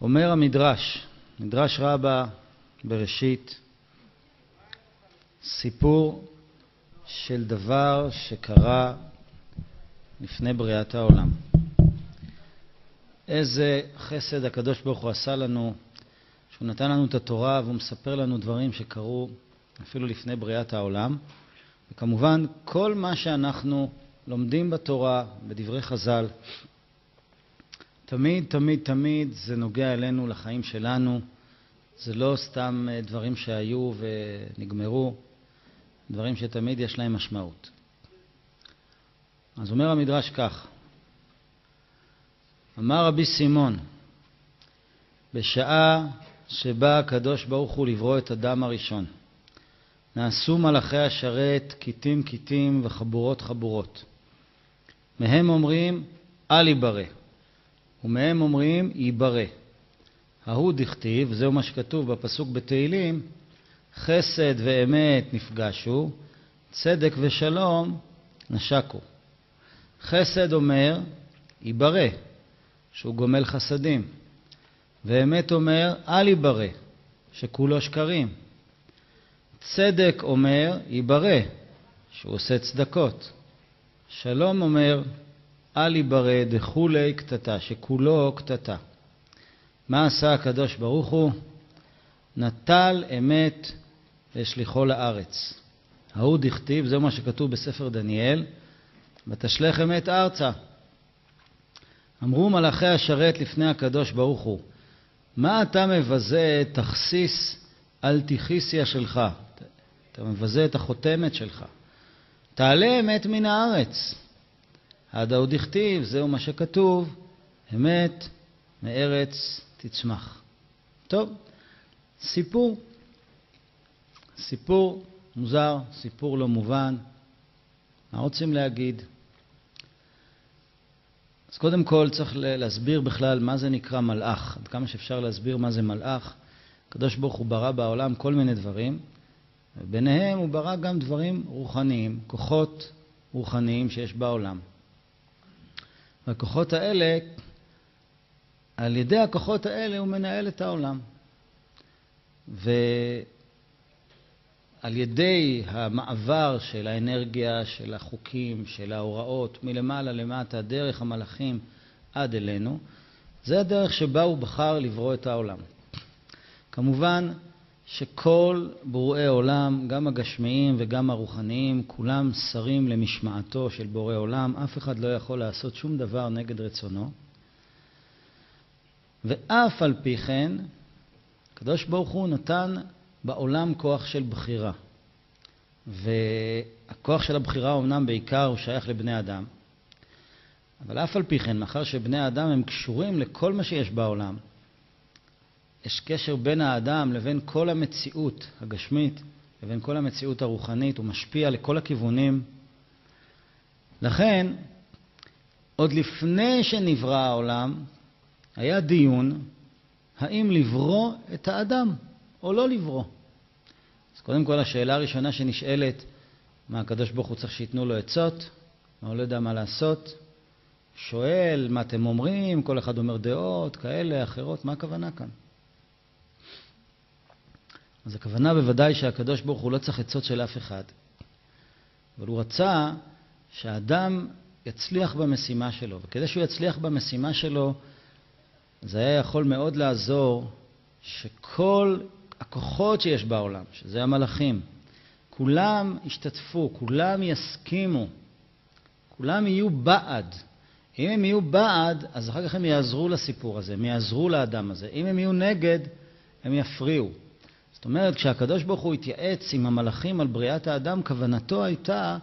אומר המדרש, מדרש רבה בראשית, סיפור של דבר שקרה לפני בריאת העולם. איזה חסד הקדוש ברוך הוא עשה לנו, שהוא נתן לנו את התורה והוא מספר לנו דברים שקרו אפילו לפני בריאת העולם. וכמובן, כל מה שאנחנו לומדים בתורה, בדברי חז"ל, תמיד, תמיד, תמיד זה נוגע אלינו, לחיים שלנו. זה לא סתם אה, דברים שהיו ונגמרו, דברים שתמיד יש להם משמעות. אז אומר המדרש כך: אמר רבי סימון, בשעה שבא הקדוש ברוך הוא לברוא את אדם הראשון, נעשו מלאכי השרת כיתים כיתים וחבורות חבורות. מהם אומרים אל ייברא, ומהם אומרים ייברא. ההוא דכתיב, זהו מה שכתוב בפסוק בתהילים, חסד ואמת נפגשו, צדק ושלום נשקו. חסד אומר, ייברא, שהוא גומל חסדים, ואמת אומר, אל ייברא, שכולו שקרים. צדק אומר, ייברא, שהוא עושה צדקות. שלום אומר, אל ייברא דכולי קטטה, שכולו קטטה. מה עשה הקדוש ברוך הוא? נטל אמת והשליחו לארץ. ההוא דכתיב, זה מה שכתוב בספר דניאל, ותשלך אמת ארצה. אמרו מלאכי השרת לפני הקדוש ברוך הוא, מה אתה מבזה תכסיס על תכיסיה שלך? אתה מבזה את החותמת שלך. תעלה אמת מן הארץ. עד ההוא דכתיב, זהו מה שכתוב, אמת מארץ תצמח. טוב, סיפור. סיפור מוזר, סיפור לא מובן. מה רוצים להגיד? אז קודם כל צריך להסביר בכלל מה זה נקרא מלאך, עד כמה שאפשר להסביר מה זה מלאך. הקדוש ברוך הוא ברא בעולם כל מיני דברים, וביניהם הוא ברא גם דברים רוחניים, כוחות רוחניים שיש בעולם. והכוחות האלה, על ידי הכוחות האלה הוא מנהל את העולם. ועל ידי המעבר של האנרגיה, של החוקים, של ההוראות, מלמעלה למטה, דרך המלאכים עד אלינו, זה הדרך שבה הוא בחר לברוא את העולם. כמובן שכל בוראי עולם, גם הגשמיים וגם הרוחניים, כולם שרים למשמעתו של בורא עולם, אף אחד לא יכול לעשות שום דבר נגד רצונו. ואף על פי כן, הקדוש ברוך הוא נתן בעולם כוח של בחירה. והכוח של הבחירה אומנם בעיקר הוא שייך לבני אדם, אבל אף על פי כן, מאחר שבני האדם הם קשורים לכל מה שיש בעולם, יש קשר בין האדם לבין כל המציאות הגשמית, לבין כל המציאות הרוחנית, הוא משפיע לכל הכיוונים. לכן, עוד לפני שנברא העולם, היה דיון האם לברוא את האדם או לא לברוא. אז קודם כל השאלה הראשונה שנשאלת, מה הקדוש ברוך הוא צריך שייתנו לו עצות? מה הוא לא יודע מה לעשות? שואל, מה אתם אומרים? כל אחד אומר דעות כאלה, אחרות, מה הכוונה כאן? אז הכוונה בוודאי שהקדוש ברוך הוא לא צריך עצות של אף אחד, אבל הוא רצה שהאדם יצליח במשימה שלו, וכדי שהוא יצליח במשימה שלו, זה היה יכול מאוד לעזור שכל הכוחות שיש בעולם, שזה המלאכים, כולם ישתתפו, כולם יסכימו, כולם יהיו בעד. אם הם יהיו בעד, אז אחר כך הם יעזרו לסיפור הזה, הם יעזרו לאדם הזה. אם הם יהיו נגד, הם יפריעו. זאת אומרת, כשהקדוש ברוך הוא התייעץ עם המלאכים על בריאת האדם, כוונתו הייתה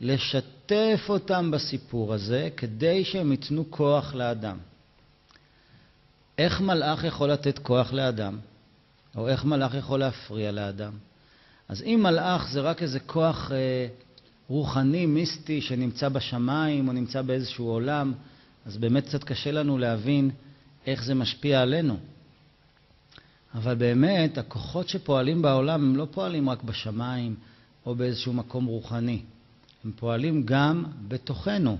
לשתף אותם בסיפור הזה כדי שהם ייתנו כוח לאדם. איך מלאך יכול לתת כוח לאדם? או איך מלאך יכול להפריע לאדם? אז אם מלאך זה רק איזה כוח אה, רוחני, מיסטי, שנמצא בשמיים או נמצא באיזשהו עולם, אז באמת קצת קשה לנו להבין איך זה משפיע עלינו. אבל באמת, הכוחות שפועלים בעולם הם לא פועלים רק בשמיים או באיזשהו מקום רוחני, הם פועלים גם בתוכנו.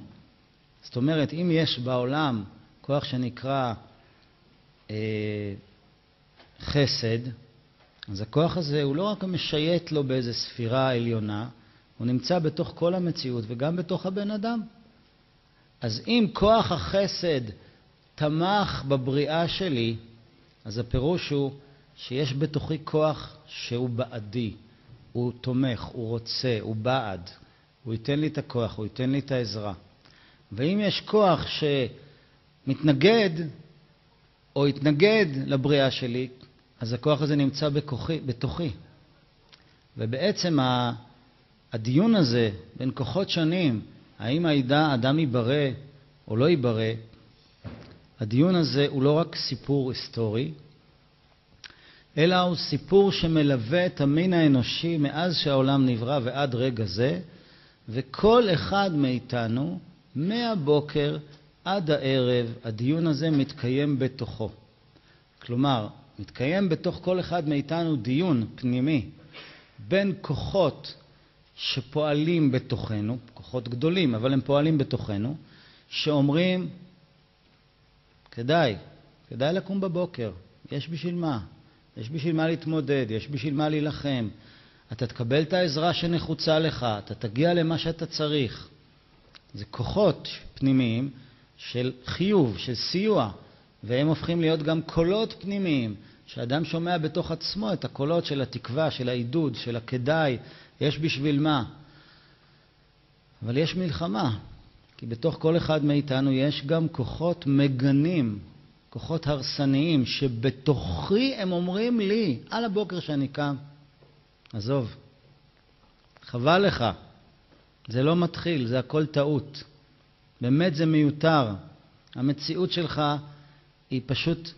זאת אומרת, אם יש בעולם כוח שנקרא אה, חסד, אז הכוח הזה הוא לא רק משייט לו באיזו ספירה עליונה, הוא נמצא בתוך כל המציאות וגם בתוך הבן אדם. אז אם כוח החסד תמך בבריאה שלי, אז הפירוש הוא שיש בתוכי כוח שהוא בעדי, הוא תומך, הוא רוצה, הוא בעד, הוא ייתן לי את הכוח, הוא ייתן לי את העזרה. ואם יש כוח שמתנגד או יתנגד לבריאה שלי, אז הכוח הזה נמצא בכוחי, בתוכי. ובעצם הדיון הזה בין כוחות שונים, האם האדם ייברא או לא ייברא, הדיון הזה הוא לא רק סיפור היסטורי, אלא הוא סיפור שמלווה את המין האנושי מאז שהעולם נברא ועד רגע זה, וכל אחד מאיתנו, מהבוקר עד הערב, הדיון הזה מתקיים בתוכו. כלומר, מתקיים בתוך כל אחד מאיתנו דיון פנימי בין כוחות שפועלים בתוכנו, כוחות גדולים, אבל הם פועלים בתוכנו, שאומרים, כדאי, כדאי לקום בבוקר, יש בשביל מה, יש בשביל מה להתמודד, יש בשביל מה להילחם. אתה תקבל את העזרה שנחוצה לך, אתה תגיע למה שאתה צריך. זה כוחות פנימיים של חיוב, של סיוע, והם הופכים להיות גם קולות פנימיים, שאדם שומע בתוך עצמו את הקולות של התקווה, של העידוד, של הכדאי, יש בשביל מה. אבל יש מלחמה, כי בתוך כל אחד מאיתנו יש גם כוחות מגנים, כוחות הרסניים, שבתוכי הם אומרים לי, על הבוקר שאני קם, עזוב, חבל לך, זה לא מתחיל, זה הכל טעות. באמת זה מיותר. המציאות שלך היא פשוט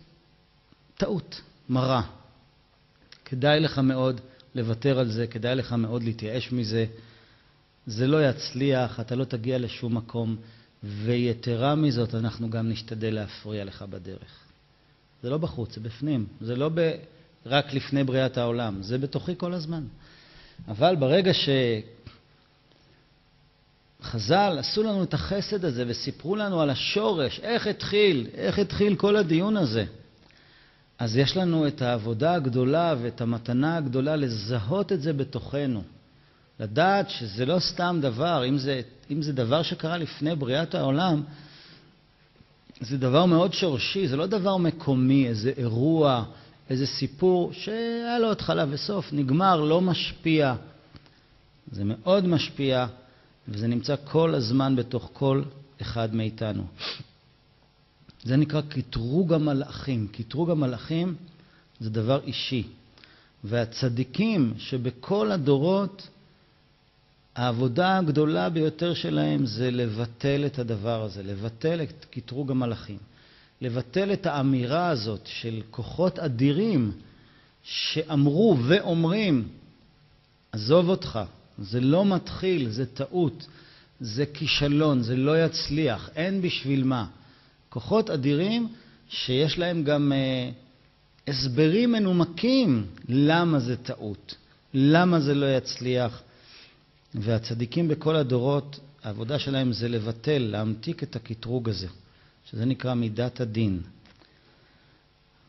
טעות, מרה. כדאי לך מאוד לוותר על זה, כדאי לך מאוד להתייאש מזה. זה לא יצליח, אתה לא תגיע לשום מקום, ויתרה מזאת, אנחנו גם נשתדל להפריע לך בדרך. זה לא בחוץ, זה בפנים. זה לא ב... רק לפני בריאת העולם, זה בתוכי כל הזמן. אבל ברגע שחז"ל עשו לנו את החסד הזה וסיפרו לנו על השורש, איך התחיל, איך התחיל כל הדיון הזה, אז יש לנו את העבודה הגדולה ואת המתנה הגדולה לזהות את זה בתוכנו. לדעת שזה לא סתם דבר, אם זה, אם זה דבר שקרה לפני בריאת העולם, זה דבר מאוד שורשי, זה לא דבר מקומי, איזה אירוע, איזה סיפור שהיה לו התחלה וסוף, נגמר, לא משפיע. זה מאוד משפיע, וזה נמצא כל הזמן בתוך כל אחד מאיתנו. זה נקרא קטרוג המלאכים. קטרוג המלאכים זה דבר אישי. והצדיקים שבכל הדורות, העבודה הגדולה ביותר שלהם זה לבטל את הדבר הזה, לבטל את קטרוג המלאכים. לבטל את האמירה הזאת של כוחות אדירים שאמרו ואומרים, עזוב אותך, זה לא מתחיל, זה טעות, זה כישלון, זה לא יצליח, אין בשביל מה. כוחות אדירים שיש להם גם אה, הסברים מנומקים למה זה טעות, למה זה לא יצליח. והצדיקים בכל הדורות, העבודה שלהם זה לבטל, להמתיק את הקטרוג הזה. שזה נקרא מידת הדין.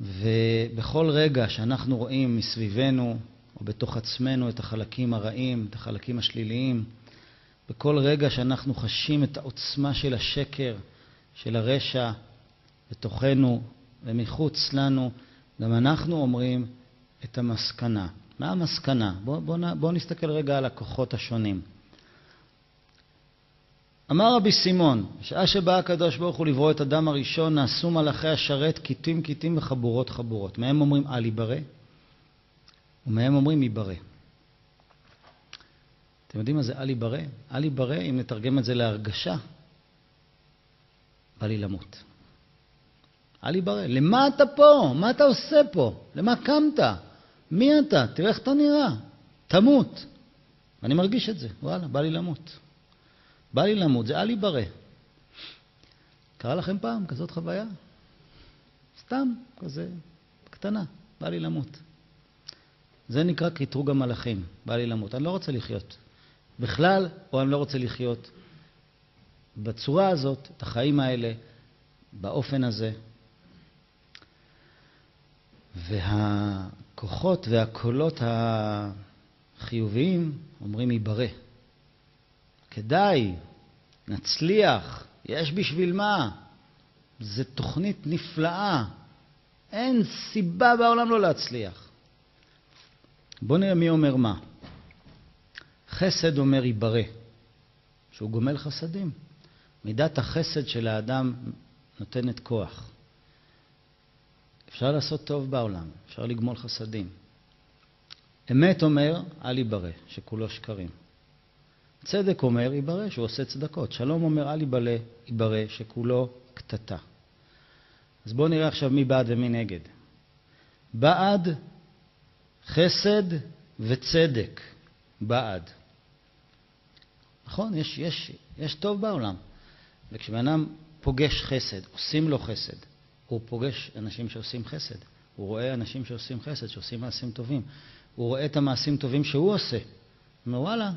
ובכל רגע שאנחנו רואים מסביבנו או בתוך עצמנו את החלקים הרעים, את החלקים השליליים, בכל רגע שאנחנו חשים את העוצמה של השקר, של הרשע, בתוכנו ומחוץ לנו, גם אנחנו אומרים את המסקנה. מה המסקנה? בואו בוא, בוא נסתכל רגע על הכוחות השונים. אמר רבי סימון, בשעה שבא הקדוש ברוך הוא לברוא את אדם הראשון, נעשו מלאכי השרת קיטים קיטים וחבורות חבורות. מהם אומרים אל ייברא, ומהם אומרים ייברא. אתם יודעים מה זה אל ייברא? אל ייברא, אם נתרגם את זה להרגשה, בא לי למות. אל ייברא. למה אתה פה? מה אתה עושה פה? למה קמת? מי אתה? תראה איך אתה נראה. תמות. ואני מרגיש את זה, וואלה, בא לי למות. בא לי למות, זה אל ייברא. קרה לכם פעם כזאת חוויה? סתם, כזה, קטנה, בא לי למות. זה נקרא קטרוג המלאכים, בא לי למות. אני לא רוצה לחיות. בכלל, או אני לא רוצה לחיות בצורה הזאת, את החיים האלה, באופן הזה. והכוחות והקולות החיוביים אומרים ייברא. כדאי, נצליח, יש בשביל מה. זו תוכנית נפלאה. אין סיבה בעולם לא להצליח. בואו נראה מי אומר מה. חסד אומר ייברא, שהוא גומל חסדים. מידת החסד של האדם נותנת כוח. אפשר לעשות טוב בעולם, אפשר לגמול חסדים. אמת אומר, אל ייברא, שכולו שקרים. צדק אומר, ייברא, שהוא עושה צדקות. שלום אומר, אל ייברא, שכולו קטטה. אז בואו נראה עכשיו מי בעד ומי נגד. בעד חסד וצדק. בעד. נכון? יש, יש, יש טוב בעולם. וכשבן אדם פוגש חסד, עושים לו חסד, הוא פוגש אנשים שעושים חסד. הוא רואה אנשים שעושים חסד, שעושים מעשים טובים. הוא רואה את המעשים טובים שהוא עושה. הוא אומר, וואלה,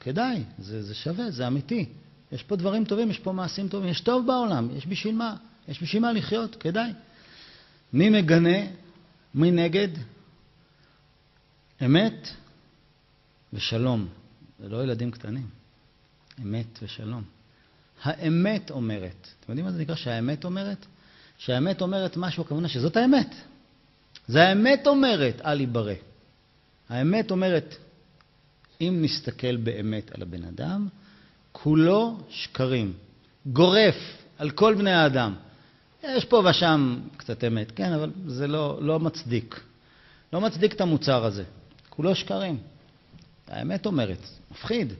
כדאי, זה, זה שווה, זה אמיתי. יש פה דברים טובים, יש פה מעשים טובים, יש טוב בעולם, יש בשביל מה, יש בשביל מה לחיות, כדאי. מי מגנה? מי נגד? אמת ושלום. זה לא ילדים קטנים. אמת ושלום. האמת אומרת, אתם יודעים מה זה נקרא שהאמת אומרת? שהאמת אומרת משהו, הכוונה שזאת האמת. זה האמת אומרת, אל ייברא. האמת אומרת, אם נסתכל באמת על הבן אדם, כולו שקרים. גורף על כל בני האדם. יש פה ושם קצת אמת, כן, אבל זה לא, לא מצדיק. לא מצדיק את המוצר הזה. כולו שקרים. האמת אומרת, מפחיד.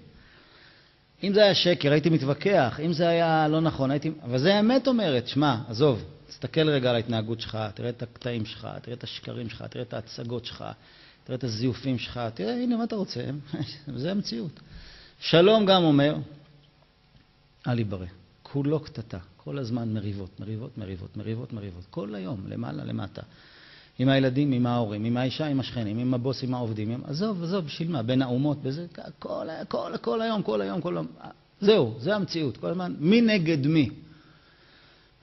אם זה היה שקר, הייתי מתווכח, אם זה היה לא נכון, הייתי... אבל זה האמת אומרת, שמע, עזוב, תסתכל רגע על ההתנהגות שלך, תראה את הקטעים שלך, תראה את השקרים שלך, תראה את ההצגות שלך, תראה את הזיופים שלך, תראה, הנה, מה אתה רוצה? זה המציאות. שלום גם אומר, אל ייברא. כולו קטטה, כל הזמן מריבות, מריבות, מריבות, מריבות, מריבות, כל היום, למעלה, למטה. עם הילדים, עם ההורים, עם האישה, עם השכנים, עם הבוס, עם העובדים, עם... עזוב, עזוב, בשביל מה? בין האומות, בזה, כל, כל, כל היום, כל היום, כל היום. זהו, זה המציאות, כל הזמן, מי נגד מי.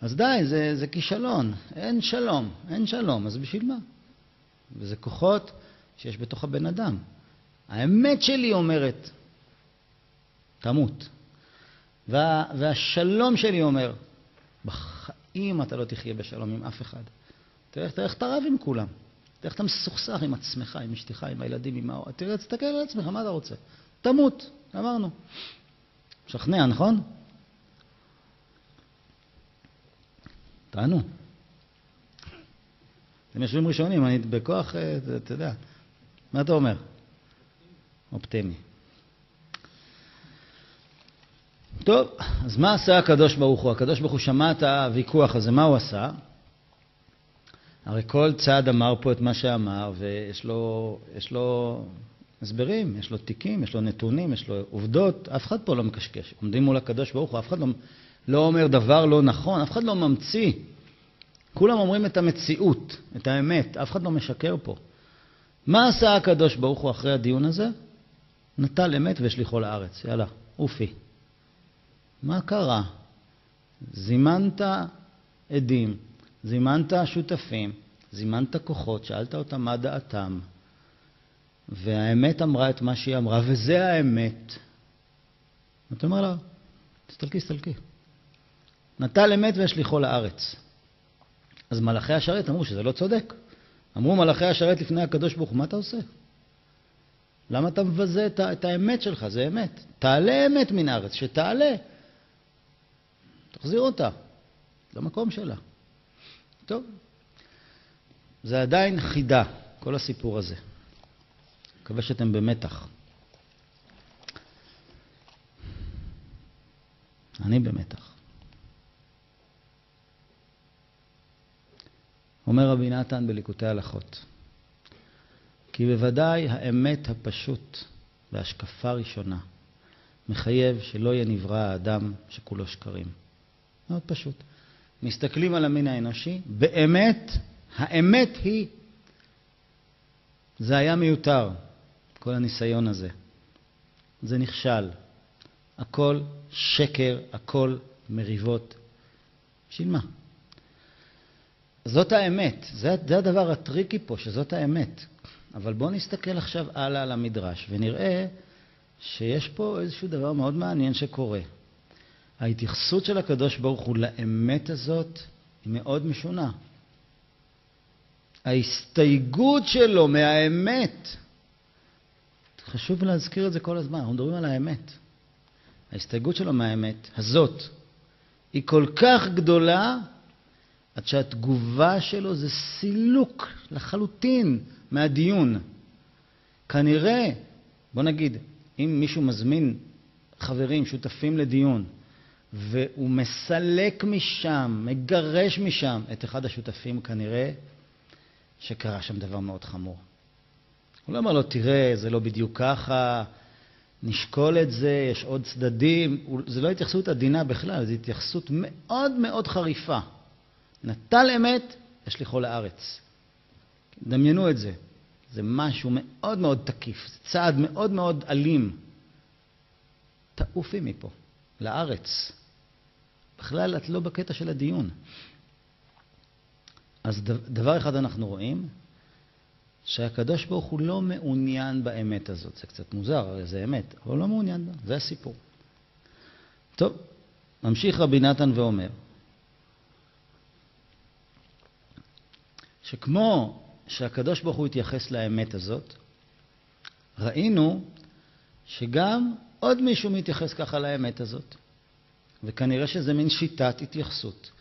אז די, זה, זה כישלון, אין שלום, אין שלום, אז בשביל מה? וזה כוחות שיש בתוך הבן אדם. האמת שלי אומרת, תמות. וה, והשלום שלי אומר, בחיים אתה לא תחיה בשלום עם אף אחד. תראה, איך אתה רב עם כולם. תראה איך אתה מסוכסך עם עצמך, עם אשתך, עם הילדים, עם האור. תראה, תסתכל על עצמך, מה אתה רוצה? תמות, אמרנו. משכנע, נכון? תענו. אתם יושבים ראשונים, אני בכוח, אה, אתה יודע. מה אתה אומר? אופטימי. טוב, אז מה עשה הקדוש ברוך הוא? הקדוש ברוך הוא שמע את הוויכוח הזה, מה הוא עשה? הרי כל צד אמר פה את מה שאמר, ויש לו, לו הסברים, יש לו תיקים, יש לו נתונים, יש לו עובדות, אף אחד פה לא מקשקש. עומדים מול הקדוש ברוך הוא, אף אחד לא, לא אומר דבר לא נכון, אף אחד לא ממציא. כולם אומרים את המציאות, את האמת, אף אחד לא משקר פה. מה עשה הקדוש ברוך הוא אחרי הדיון הזה? נטל אמת והשליחו לארץ. יאללה, אופי. מה קרה? זימנת עדים, זימנת שותפים, זימנת כוחות, שאלת אותם מה דעתם, והאמת אמרה את מה שהיא אמרה, וזה האמת. אתה אומר לה, תסתלקי, תסתלקי. נטל אמת והשליחו לארץ. אז מלאכי השרת אמרו שזה לא צודק. אמרו מלאכי השרת לפני הקדוש ברוך הוא, מה אתה עושה? למה אתה מבזה את, את האמת שלך? זה אמת. תעלה אמת מן הארץ, שתעלה. תחזיר אותה למקום שלה. טוב, זה עדיין חידה, כל הסיפור הזה. מקווה שאתם במתח. אני במתח. אומר רבי נתן בליקוטי הלכות, כי בוודאי האמת הפשוט והשקפה ראשונה מחייב שלא יהיה נברא האדם שכולו שקרים. מאוד פשוט. מסתכלים על המין האנושי, באמת, האמת היא, זה היה מיותר, כל הניסיון הזה. זה נכשל. הכל שקר, הכל מריבות. בשביל מה? זאת האמת, זה, זה הדבר הטריקי פה, שזאת האמת. אבל בואו נסתכל עכשיו הלאה על המדרש ונראה שיש פה איזשהו דבר מאוד מעניין שקורה. ההתייחסות של הקדוש ברוך הוא לאמת הזאת היא מאוד משונה. ההסתייגות שלו מהאמת, חשוב להזכיר את זה כל הזמן, אנחנו מדברים על האמת. ההסתייגות שלו מהאמת הזאת היא כל כך גדולה, עד שהתגובה שלו זה סילוק לחלוטין מהדיון. כנראה, בוא נגיד, אם מישהו מזמין חברים, שותפים לדיון, והוא מסלק משם, מגרש משם את אחד השותפים, כנראה שקרה שם דבר מאוד חמור. הוא לא אומר לו, תראה, זה לא בדיוק ככה, נשקול את זה, יש עוד צדדים. זה לא התייחסות עדינה בכלל, זו התייחסות מאוד מאוד חריפה. נטל אמת, ישליכו לארץ. דמיינו את זה. זה משהו מאוד מאוד תקיף, זה צעד מאוד מאוד אלים. תעופי מפה, לארץ. בכלל, את לא בקטע של הדיון. אז דבר אחד אנחנו רואים, שהקדוש ברוך הוא לא מעוניין באמת הזאת. זה קצת מוזר, הרי זה אמת, אבל הוא לא מעוניין בה, זה הסיפור. טוב, ממשיך רבי נתן ואומר, שכמו שהקדוש ברוך הוא התייחס לאמת הזאת, ראינו שגם עוד מישהו מתייחס ככה לאמת הזאת. וכנראה שזה מין שיטת התייחסות.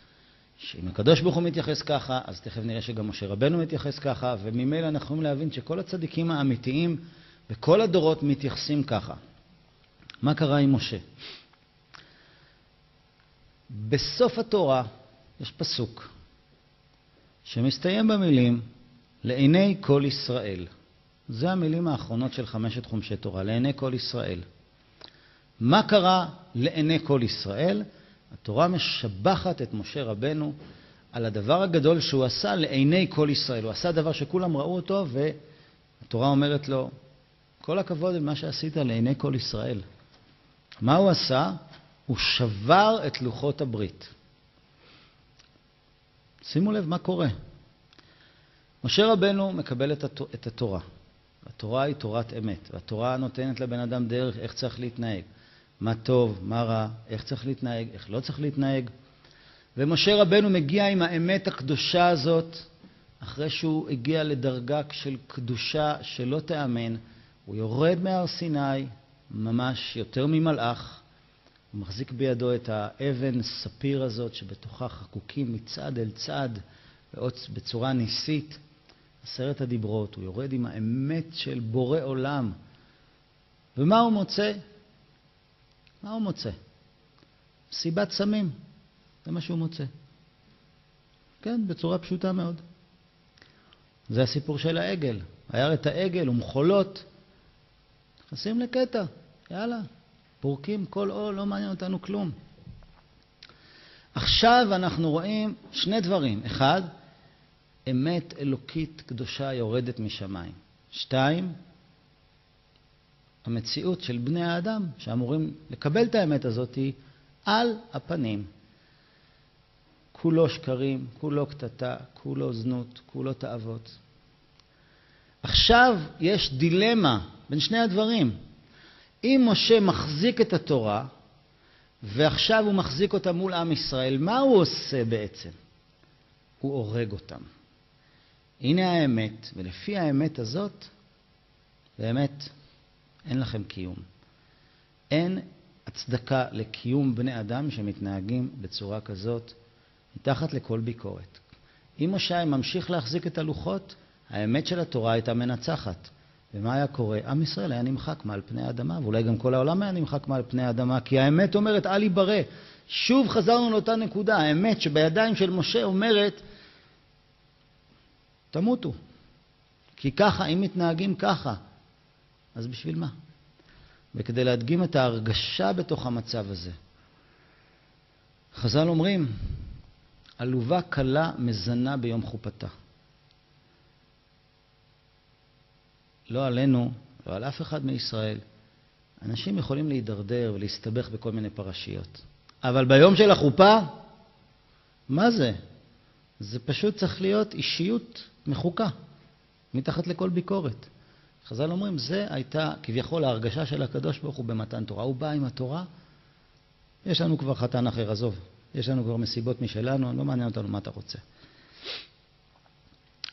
שאם הקדוש ברוך הוא מתייחס ככה, אז תכף נראה שגם משה רבנו מתייחס ככה, וממילא אנחנו יכולים להבין שכל הצדיקים האמיתיים בכל הדורות מתייחסים ככה. מה קרה עם משה? בסוף התורה יש פסוק שמסתיים במילים לעיני כל ישראל. זה המילים האחרונות של חמשת חומשי תורה, לעיני כל ישראל. מה קרה לעיני כל ישראל? התורה משבחת את משה רבנו על הדבר הגדול שהוא עשה לעיני כל ישראל. הוא עשה דבר שכולם ראו אותו, והתורה אומרת לו, כל הכבוד למה שעשית לעיני כל ישראל. מה הוא עשה? הוא שבר את לוחות הברית. שימו לב מה קורה. משה רבנו מקבל את התורה. התורה היא תורת אמת, והתורה נותנת לבן אדם דרך איך צריך להתנהג. מה טוב, מה רע, איך צריך להתנהג, איך לא צריך להתנהג. ומשה רבנו מגיע עם האמת הקדושה הזאת, אחרי שהוא הגיע לדרגה של קדושה שלא תיאמן, הוא יורד מהר סיני, ממש יותר ממלאך, הוא מחזיק בידו את האבן ספיר הזאת שבתוכה חקוקים מצד אל צד בצורה ניסית, עשרת הדיברות, הוא יורד עם האמת של בורא עולם. ומה הוא מוצא? מה הוא מוצא? סיבת סמים, זה מה שהוא מוצא. כן, בצורה פשוטה מאוד. זה הסיפור של העגל. היה את העגל ומחולות, נכנסים לקטע, יאללה, פורקים כל עול, לא מעניין אותנו כלום. עכשיו אנחנו רואים שני דברים. אחד, אמת אלוקית קדושה יורדת משמיים. שתיים, המציאות של בני האדם, שאמורים לקבל את האמת הזאת, היא על הפנים. כולו שקרים, כולו קטטה, כולו זנות, כולו תאוות. עכשיו יש דילמה בין שני הדברים. אם משה מחזיק את התורה, ועכשיו הוא מחזיק אותה מול עם ישראל, מה הוא עושה בעצם? הוא הורג אותם. הנה האמת, ולפי האמת הזאת, באמת, אין לכם קיום. אין הצדקה לקיום בני אדם שמתנהגים בצורה כזאת, מתחת לכל ביקורת. אם משה ממשיך להחזיק את הלוחות, האמת של התורה הייתה מנצחת. ומה היה קורה? עם ישראל היה נמחק מעל פני האדמה, ואולי גם כל העולם היה נמחק מעל פני האדמה, כי האמת אומרת, אל ייברא. שוב חזרנו לאותה נקודה, האמת שבידיים של משה אומרת, תמותו. כי ככה, אם מתנהגים ככה, אז בשביל מה? וכדי להדגים את ההרגשה בתוך המצב הזה. חז"ל אומרים, עלובה קלה מזנה ביום חופתה. לא עלינו, לא על אף אחד מישראל. אנשים יכולים להידרדר ולהסתבך בכל מיני פרשיות. אבל ביום של החופה, מה זה? זה פשוט צריך להיות אישיות מחוקה, מתחת לכל ביקורת. חז"ל אומרים, זה הייתה כביכול ההרגשה של הקדוש ברוך הוא במתן תורה. הוא בא עם התורה, יש לנו כבר חתן אחר, עזוב. יש לנו כבר מסיבות משלנו, לא מעניין אותנו מה אתה רוצה.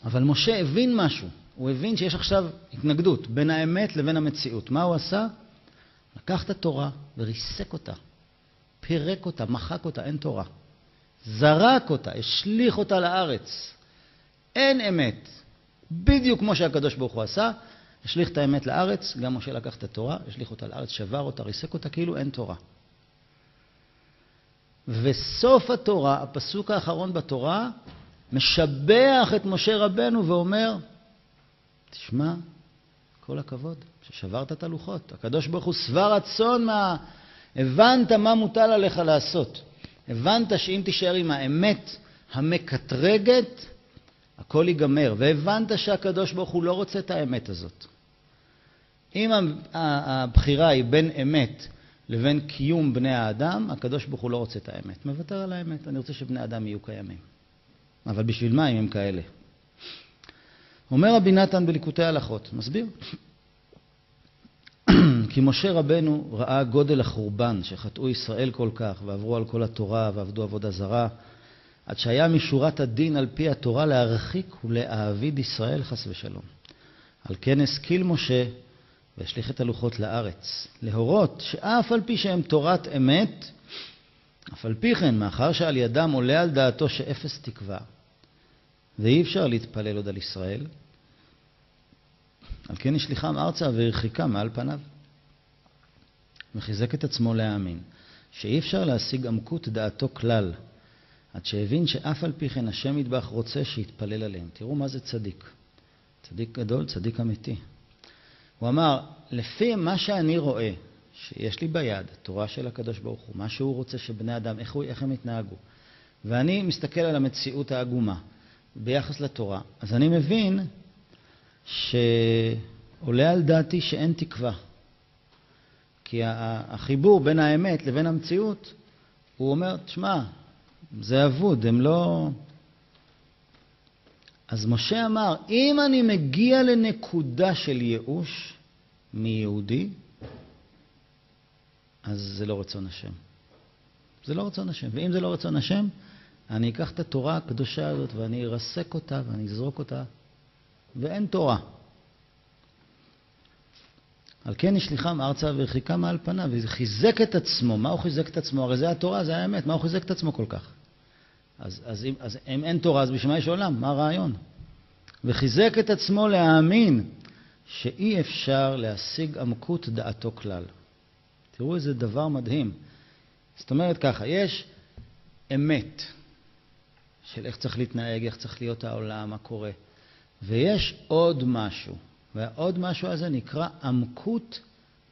אבל משה הבין משהו, הוא הבין שיש עכשיו התנגדות בין האמת לבין המציאות. מה הוא עשה? לקח את התורה וריסק אותה, פירק אותה, מחק אותה, אין תורה. זרק אותה, השליך אותה לארץ. אין אמת. בדיוק כמו שהקדוש ברוך הוא עשה, השליך את האמת לארץ, גם משה לקח את התורה, השליך אותה לארץ, שבר אותה, ריסק אותה, כאילו אין תורה. וסוף התורה, הפסוק האחרון בתורה, משבח את משה רבנו ואומר, תשמע, כל הכבוד, ששברת את הלוחות. הקדוש ברוך הוא שבע רצון מה... הבנת מה מוטל עליך לעשות. הבנת שאם תישאר עם האמת המקטרגת, הכל ייגמר. והבנת שהקדוש ברוך הוא לא רוצה את האמת הזאת. אם הבחירה היא בין אמת לבין קיום בני האדם, הקדוש ברוך הוא לא רוצה את האמת. מוותר על האמת. אני רוצה שבני אדם יהיו קיימים. אבל בשביל מה אם הם כאלה? אומר רבי נתן בליקוטי הלכות, מסביר. כי משה רבנו ראה גודל החורבן שחטאו ישראל כל כך ועברו על כל התורה ועבדו עבודה זרה עד שהיה משורת הדין על פי התורה להרחיק ולהעביד ישראל חס ושלום. על כן השכיל משה והשליך את הלוחות לארץ, להורות שאף על פי שהם תורת אמת, אף על פי כן, מאחר שעל ידם עולה על דעתו שאפס תקווה, ואי אפשר להתפלל עוד על ישראל, על כן השליחם ארצה והרחיקם מעל פניו. וחיזק את עצמו להאמין שאי אפשר להשיג עמקות דעתו כלל, עד שהבין שאף על פי כן השם ידבח רוצה שיתפלל עליהם. תראו מה זה צדיק. צדיק גדול, צדיק אמיתי. הוא אמר, לפי מה שאני רואה, שיש לי ביד, תורה של הקדוש ברוך הוא, מה שהוא רוצה שבני אדם, איך, הוא, איך הם יתנהגו, ואני מסתכל על המציאות העגומה ביחס לתורה, אז אני מבין שעולה על דעתי שאין תקווה. כי החיבור בין האמת לבין המציאות, הוא אומר, תשמע, זה אבוד, הם לא... אז משה אמר, אם אני מגיע לנקודה של ייאוש מיהודי, אז זה לא רצון השם. זה לא רצון השם. ואם זה לא רצון השם, אני אקח את התורה הקדושה הזאת ואני ארסק אותה ואני אזרוק אותה, ואין תורה. על כן השליחם ארצה והרחיקה מעל פניו, וחיזק את עצמו. מה הוא חיזק את עצמו? הרי זה התורה, זה האמת. מה הוא חיזק את עצמו כל כך? אז, אז, אם, אז אם אין תורה, אז בשביל מה יש עולם? מה הרעיון? וחיזק את עצמו להאמין שאי אפשר להשיג עמקות דעתו כלל. תראו איזה דבר מדהים. זאת אומרת ככה, יש אמת של איך צריך להתנהג, איך צריך להיות העולם, מה קורה, ויש עוד משהו. והעוד משהו הזה נקרא עמקות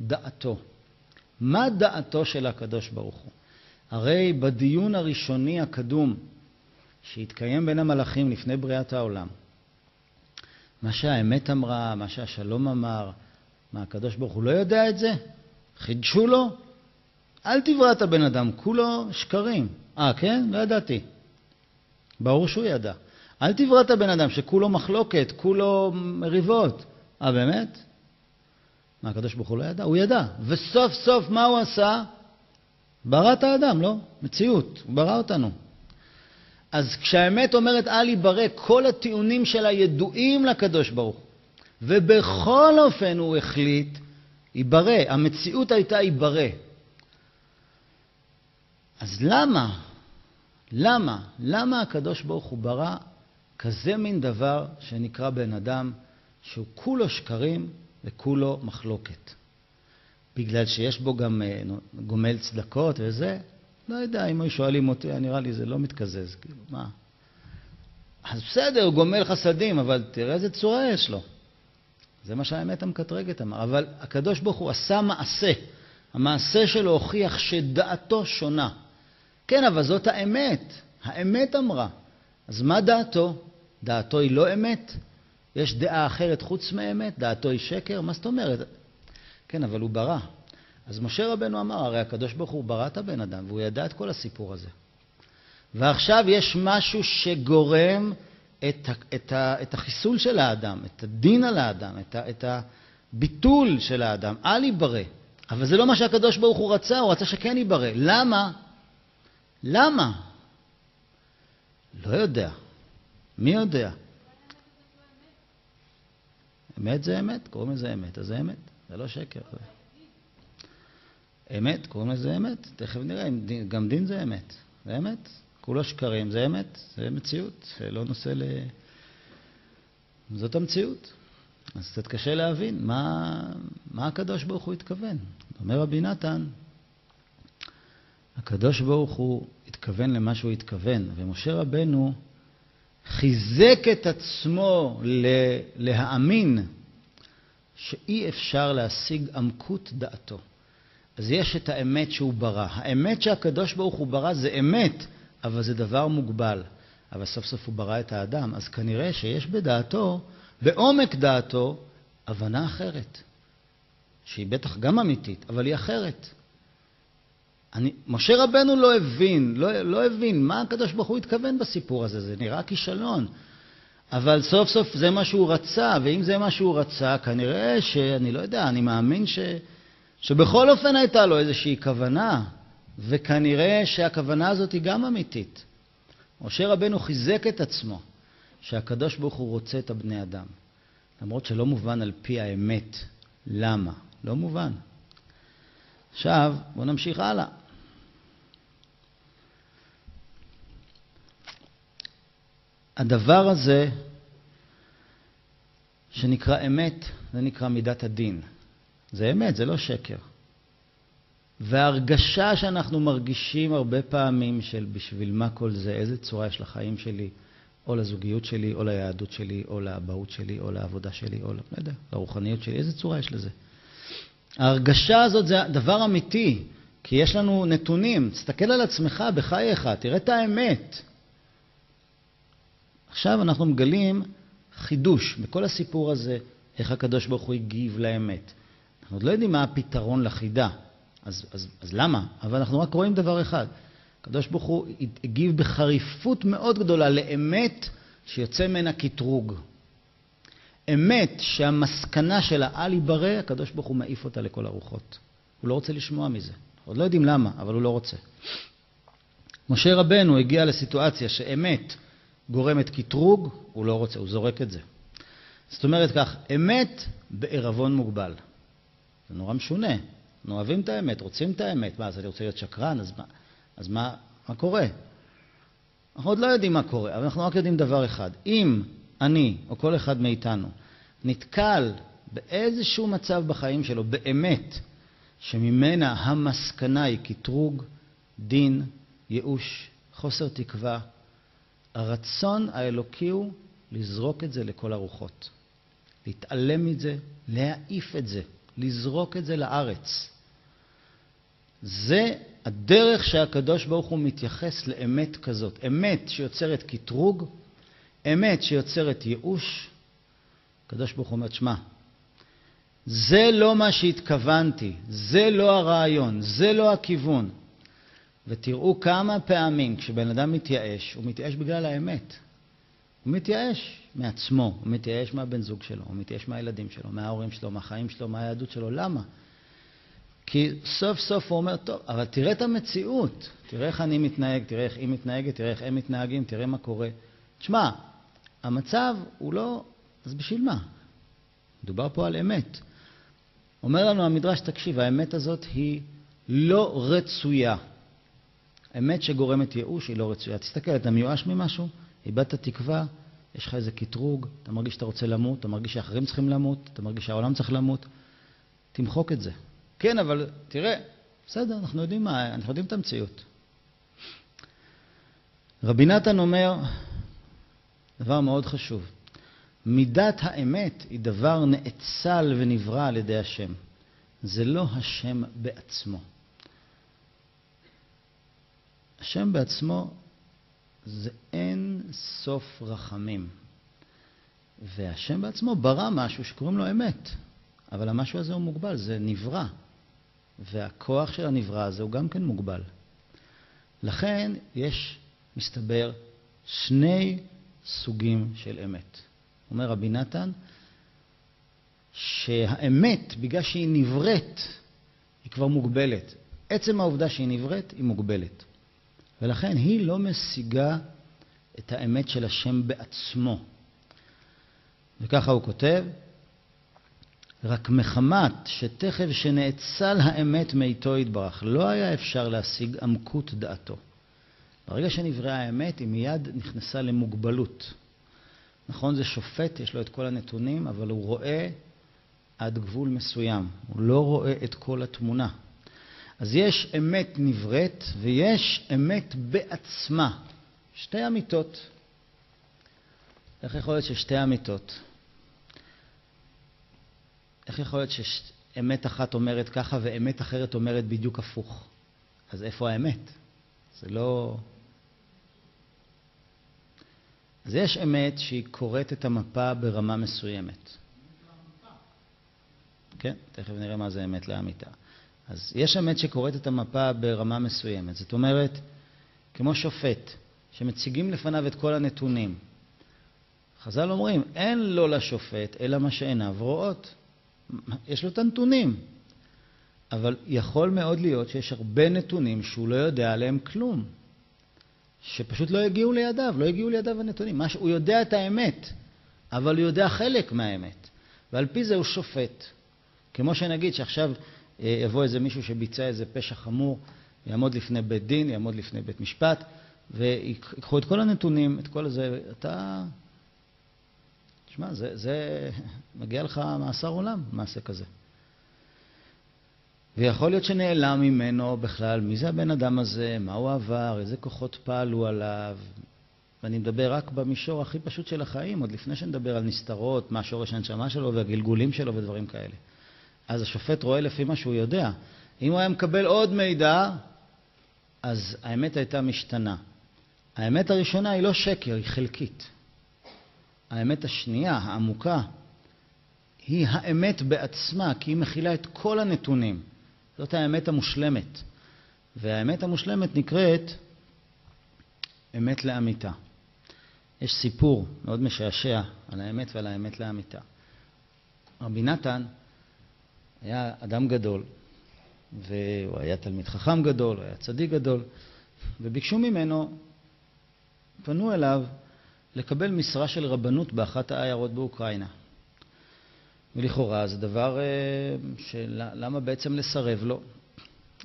דעתו. מה דעתו של הקדוש ברוך הוא? הרי בדיון הראשוני הקדום שהתקיים בין המלאכים לפני בריאת העולם, מה שהאמת אמרה, מה שהשלום אמר, מה הקדוש ברוך הוא לא יודע את זה? חידשו לו? אל תברא את הבן אדם, כולו שקרים. אה, כן? לא ידעתי. ברור שהוא ידע. אל תברא את הבן אדם שכולו מחלוקת, כולו מריבות. אה, באמת? מה, הקדוש ברוך הוא לא ידע? הוא ידע. וסוף סוף מה הוא עשה? ברא את האדם, לא? מציאות. הוא ברא אותנו. אז כשהאמת אומרת אל ייברא, כל הטיעונים שלה ידועים לקדוש ברוך הוא. ובכל אופן הוא החליט, ייברא. המציאות הייתה ייברא. אז למה? למה? למה הקדוש ברוך הוא ברא כזה מין דבר שנקרא בן אדם שהוא כולו שקרים וכולו מחלוקת. בגלל שיש בו גם אה, גומל צדקות וזה, לא יודע, אם היו שואלים אותי, נראה לי זה לא מתקזז, כאילו, מה? אז בסדר, הוא גומל חסדים, אבל תראה איזה צורה יש לו. זה מה שהאמת המקטרגת אמר. אבל הקדוש ברוך הוא עשה מעשה. המעשה שלו הוכיח שדעתו שונה. כן, אבל זאת האמת. האמת אמרה. אז מה דעתו? דעתו היא לא אמת? יש דעה אחרת חוץ מאמת? דעתו היא שקר? מה זאת אומרת? כן, אבל הוא ברא. אז משה רבנו אמר, הרי הקדוש ברוך הוא ברא את הבן אדם, והוא ידע את כל הסיפור הזה. ועכשיו יש משהו שגורם את, את, את החיסול של האדם, את הדין על האדם, את, את הביטול של האדם. אל ייברא. אבל זה לא מה שהקדוש ברוך הוא רצה, הוא רצה שכן ייברא. למה? למה? לא יודע. מי יודע? אמת זה אמת, קוראים לזה אמת, אז זה אמת, זה לא שקר. אמת, קוראים לזה אמת, תכף נראה, גם דין זה אמת, זה אמת, כולו שקרים, זה אמת, זה מציאות, זה לא נושא ל... זאת המציאות. אז קצת קשה להבין מה, מה הקדוש ברוך הוא התכוון. אומר רבי נתן, הקדוש ברוך הוא התכוון למה שהוא התכוון, ומשה רבנו חיזק את עצמו להאמין שאי אפשר להשיג עמקות דעתו. אז יש את האמת שהוא ברא. האמת שהקדוש ברוך הוא ברא זה אמת, אבל זה דבר מוגבל. אבל סוף סוף הוא ברא את האדם, אז כנראה שיש בדעתו, בעומק דעתו, הבנה אחרת, שהיא בטח גם אמיתית, אבל היא אחרת. אני, משה רבנו לא הבין, לא, לא הבין מה הקדוש ברוך הוא התכוון בסיפור הזה, זה נראה כישלון. אבל סוף סוף זה מה שהוא רצה, ואם זה מה שהוא רצה, כנראה שאני לא יודע, אני מאמין ש, שבכל אופן הייתה לו איזושהי כוונה, וכנראה שהכוונה הזאת היא גם אמיתית. משה רבנו חיזק את עצמו, שהקדוש ברוך הוא רוצה את הבני אדם, למרות שלא מובן על פי האמת. למה? לא מובן. עכשיו, בואו נמשיך הלאה. הדבר הזה שנקרא אמת, זה נקרא מידת הדין. זה אמת, זה לא שקר. וההרגשה שאנחנו מרגישים הרבה פעמים של בשביל מה כל זה, איזה צורה יש לחיים שלי, או לזוגיות שלי, או ליהדות שלי, או לאבהות שלי, או לעבודה שלי, או לא יודע, לרוחניות שלי, איזה צורה יש לזה? ההרגשה הזאת זה דבר אמיתי, כי יש לנו נתונים. תסתכל על עצמך בחייך, תראה את האמת. עכשיו אנחנו מגלים חידוש בכל הסיפור הזה, איך הקדוש ברוך הוא הגיב לאמת. אנחנו עוד לא יודעים מה הפתרון לחידה, אז, אז, אז למה? אבל אנחנו רק רואים דבר אחד, הקדוש ברוך הוא הגיב בחריפות מאוד גדולה לאמת שיוצא ממנה קטרוג. אמת שהמסקנה שלה אל ייברא, הקדוש ברוך הוא מעיף אותה לכל הרוחות. הוא לא רוצה לשמוע מזה. עוד לא יודעים למה, אבל הוא לא רוצה. משה רבנו הגיע לסיטואציה שאמת גורמת קטרוג, הוא לא רוצה, הוא זורק את זה. זאת אומרת כך, אמת בעירבון מוגבל. זה נורא משונה. אנחנו אוהבים את האמת, רוצים את האמת. מה, אז אני רוצה להיות שקרן? אז מה, אז מה, מה קורה? אנחנו עוד לא יודעים מה קורה, אבל אנחנו רק יודעים דבר אחד. אם אני, או כל אחד מאיתנו, נתקל באיזשהו מצב בחיים שלו, באמת, שממנה המסקנה היא קטרוג, דין, ייאוש, חוסר תקווה, הרצון האלוקי הוא לזרוק את זה לכל הרוחות. להתעלם מזה, להעיף את זה, לזרוק את זה לארץ. זה הדרך שהקדוש ברוך הוא מתייחס לאמת כזאת. אמת שיוצרת קטרוג, אמת שיוצרת ייאוש. הקדוש ברוך הוא אומר, שמע, זה לא מה שהתכוונתי, זה לא הרעיון, זה לא הכיוון. ותראו כמה פעמים כשבן אדם מתייאש, הוא מתייאש בגלל האמת. הוא מתייאש מעצמו, הוא מתייאש מהבן זוג שלו, הוא מתייאש מהילדים שלו, מההורים שלו, מהחיים שלו, מהיהדות שלו. למה? כי סוף סוף הוא אומר, טוב, אבל תראה את המציאות, תראה איך אני מתנהג, תראה איך היא מתנהגת, תראה איך הם מתנהגים, תראה מה קורה. תשמע, המצב הוא לא... אז בשביל מה? מדובר פה על אמת. אומר לנו המדרש, תקשיב, האמת הזאת היא לא רצויה. אמת שגורמת ייאוש היא לא רצויה. תסתכל, אתה מיואש ממשהו, איבדת תקווה, יש לך איזה קטרוג, אתה מרגיש שאתה רוצה למות, אתה מרגיש שאחרים צריכים למות, אתה מרגיש שהעולם צריך למות, תמחוק את זה. כן, אבל תראה, בסדר, אנחנו יודעים מה, אנחנו יודעים את המציאות. רבי נתן אומר דבר מאוד חשוב. מידת האמת היא דבר נאצל ונברא על ידי השם. זה לא השם בעצמו. השם בעצמו זה אין סוף רחמים. והשם בעצמו ברא משהו שקוראים לו אמת, אבל המשהו הזה הוא מוגבל, זה נברא. והכוח של הנברא הזה הוא גם כן מוגבל. לכן יש מסתבר, שני סוגים של אמת. אומר רבי נתן, שהאמת, בגלל שהיא נבראת, היא כבר מוגבלת. עצם העובדה שהיא נבראת, היא מוגבלת. ולכן היא לא משיגה את האמת של השם בעצמו. וככה הוא כותב, רק מחמת שתכף שנאצל האמת מאיתו יתברך, לא היה אפשר להשיג עמקות דעתו. ברגע שנבראה האמת, היא מיד נכנסה למוגבלות. נכון, זה שופט, יש לו את כל הנתונים, אבל הוא רואה עד גבול מסוים. הוא לא רואה את כל התמונה. אז יש אמת נבראת ויש אמת בעצמה. שתי אמיתות. איך יכול להיות ששתי אמיתות? איך יכול להיות שאמת אחת אומרת ככה ואמת אחרת אומרת בדיוק הפוך? אז איפה האמת? זה לא... אז יש אמת שהיא קוראת את המפה ברמה מסוימת. כן, תכף נראה מה זה אמת לאמיתה. אז יש אמת שקוראת את המפה ברמה מסוימת. זאת אומרת, כמו שופט, שמציגים לפניו את כל הנתונים. חז"ל אומרים, אין לו לשופט אלא מה שעיניו רואות. יש לו את הנתונים. אבל יכול מאוד להיות שיש הרבה נתונים שהוא לא יודע עליהם כלום. שפשוט לא הגיעו לידיו, לא הגיעו לידיו הנתונים. מש... הוא יודע את האמת, אבל הוא יודע חלק מהאמת. ועל פי זה הוא שופט. כמו שנגיד שעכשיו יבוא איזה מישהו שביצע איזה פשע חמור, יעמוד לפני בית דין, יעמוד לפני בית משפט, ויקחו את כל הנתונים, את כל זה, אתה... תשמע, זה, זה... מגיע לך מאסר עולם, מעשה כזה. ויכול להיות שנעלם ממנו בכלל מי זה הבן אדם הזה, מה הוא עבר, איזה כוחות פעלו עליו. ואני מדבר רק במישור הכי פשוט של החיים, עוד לפני שנדבר על נסתרות, מה שורש הנשמה שלו והגלגולים שלו ודברים כאלה. אז השופט רואה לפי מה שהוא יודע. אם הוא היה מקבל עוד מידע, אז האמת הייתה משתנה. האמת הראשונה היא לא שקר, היא חלקית. האמת השנייה, העמוקה, היא האמת בעצמה, כי היא מכילה את כל הנתונים. זאת האמת המושלמת. והאמת המושלמת נקראת אמת לאמיתה. יש סיפור מאוד משעשע על האמת ועל האמת לאמיתה. רבי נתן היה אדם גדול, והוא היה תלמיד חכם גדול, הוא היה צדיק גדול, וביקשו ממנו, פנו אליו לקבל משרה של רבנות באחת העיירות באוקראינה. ולכאורה זה דבר אה, שלמה בעצם לסרב לו?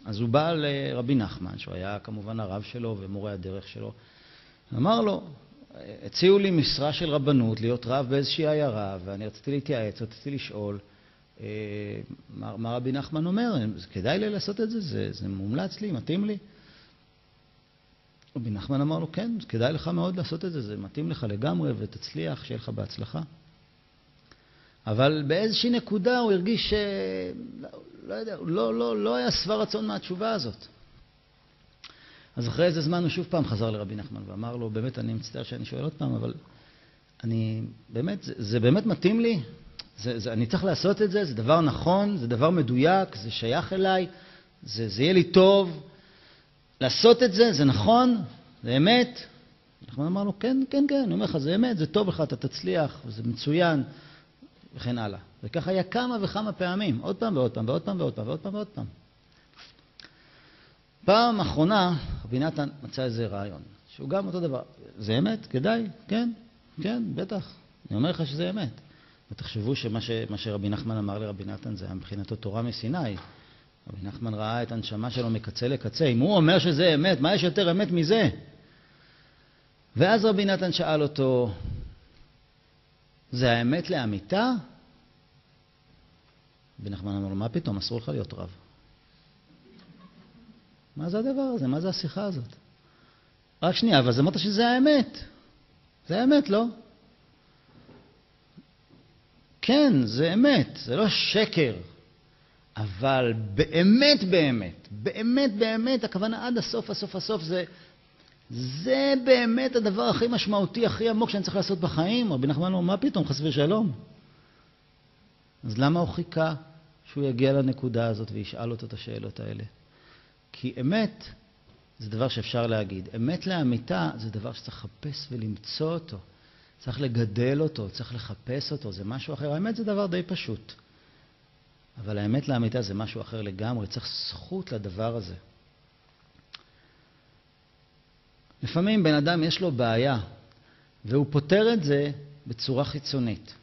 אז הוא בא לרבי נחמן, שהוא היה כמובן הרב שלו ומורה הדרך שלו, אמר לו, הציעו לי משרה של רבנות, להיות רב באיזושהי עיירה, ואני רציתי להתייעץ, רציתי לשאול, מה, מה רבי נחמן אומר, כדאי לי לעשות את זה? זה, זה מומלץ לי, מתאים לי? רבי נחמן אמר לו, כן, כדאי לך מאוד לעשות את זה, זה מתאים לך לגמרי ותצליח, שיהיה לך בהצלחה. אבל באיזושהי נקודה הוא הרגיש ש... לא, לא יודע, לא, לא, לא היה שבע רצון מהתשובה הזאת. אז אחרי איזה זמן הוא שוב פעם חזר לרבי נחמן ואמר לו, באמת, אני מצטער שאני שואל עוד פעם, אבל אני, באמת, זה, זה באמת מתאים לי? זה, זה, אני צריך לעשות את זה? זה דבר נכון? זה דבר מדויק? זה שייך אליי? זה, זה יהיה לי טוב? לעשות את זה? זה נכון? זה אמת? נחמן אמר לו, כן, כן, כן, אני אומר לך, זה אמת, זה טוב לך, אתה תצליח, זה מצוין. וכן הלאה. וככה היה כמה וכמה פעמים, עוד פעם ועוד פעם ועוד פעם ועוד פעם ועוד פעם ועוד פעם. פעם אחרונה רבי נתן מצא איזה רעיון, שהוא גם אותו דבר. זה אמת? כדאי? כן, כן, בטח. אני אומר לך שזה אמת. ותחשבו שמה ש, שרבי נחמן אמר לרבי נתן זה היה מבחינתו תורה מסיני. רבי נחמן ראה את הנשמה שלו מקצה לקצה. אם הוא אומר שזה אמת, מה יש יותר אמת מזה? ואז רבי נתן שאל אותו, זה האמת לאמיתה? רבי נחמן אמר לו, מה פתאום, אסור לך להיות רב. מה זה הדבר הזה? מה זה השיחה הזאת? רק שנייה, אבל אמרת שזה האמת. זה האמת, לא? כן, זה אמת, זה לא שקר. אבל באמת באמת, באמת באמת, הכוונה עד הסוף, הסוף, הסוף, זה, זה באמת הדבר הכי משמעותי, הכי עמוק שאני צריך לעשות בחיים. רבי נחמן אומר, מה פתאום, חס ושלום? אז למה הוא חיכה שהוא יגיע לנקודה הזאת וישאל אותו את השאלות האלה? כי אמת זה דבר שאפשר להגיד. אמת לאמיתה זה דבר שצריך לחפש ולמצוא אותו. צריך לגדל אותו, צריך לחפש אותו, זה משהו אחר. האמת זה דבר די פשוט. אבל האמת לאמיתה זה משהו אחר לגמרי, צריך זכות לדבר הזה. לפעמים בן אדם יש לו בעיה, והוא פותר את זה בצורה חיצונית.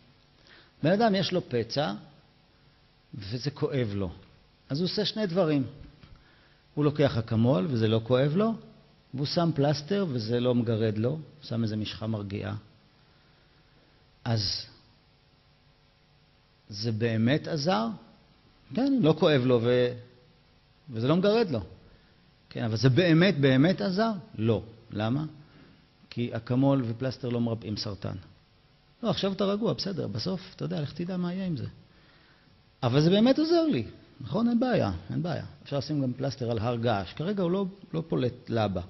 בן אדם יש לו פצע, וזה כואב לו. אז הוא עושה שני דברים. הוא לוקח אקמול וזה לא כואב לו, והוא שם פלסטר וזה לא מגרד לו, שם איזה משחה מרגיעה. אז זה באמת עזר? כן, לא כואב לו ו... וזה לא מגרד לו. כן, אבל זה באמת באמת עזר? לא. למה? כי אקמול ופלסטר לא מרפאים סרטן. לא, עכשיו אתה רגוע, בסדר, בסוף, אתה יודע, לך תדע מה יהיה עם זה. אבל זה באמת עוזר לי, נכון? אין בעיה, אין בעיה. אפשר לשים גם פלסטר על הר געש. כרגע הוא לא, לא פולט לבה.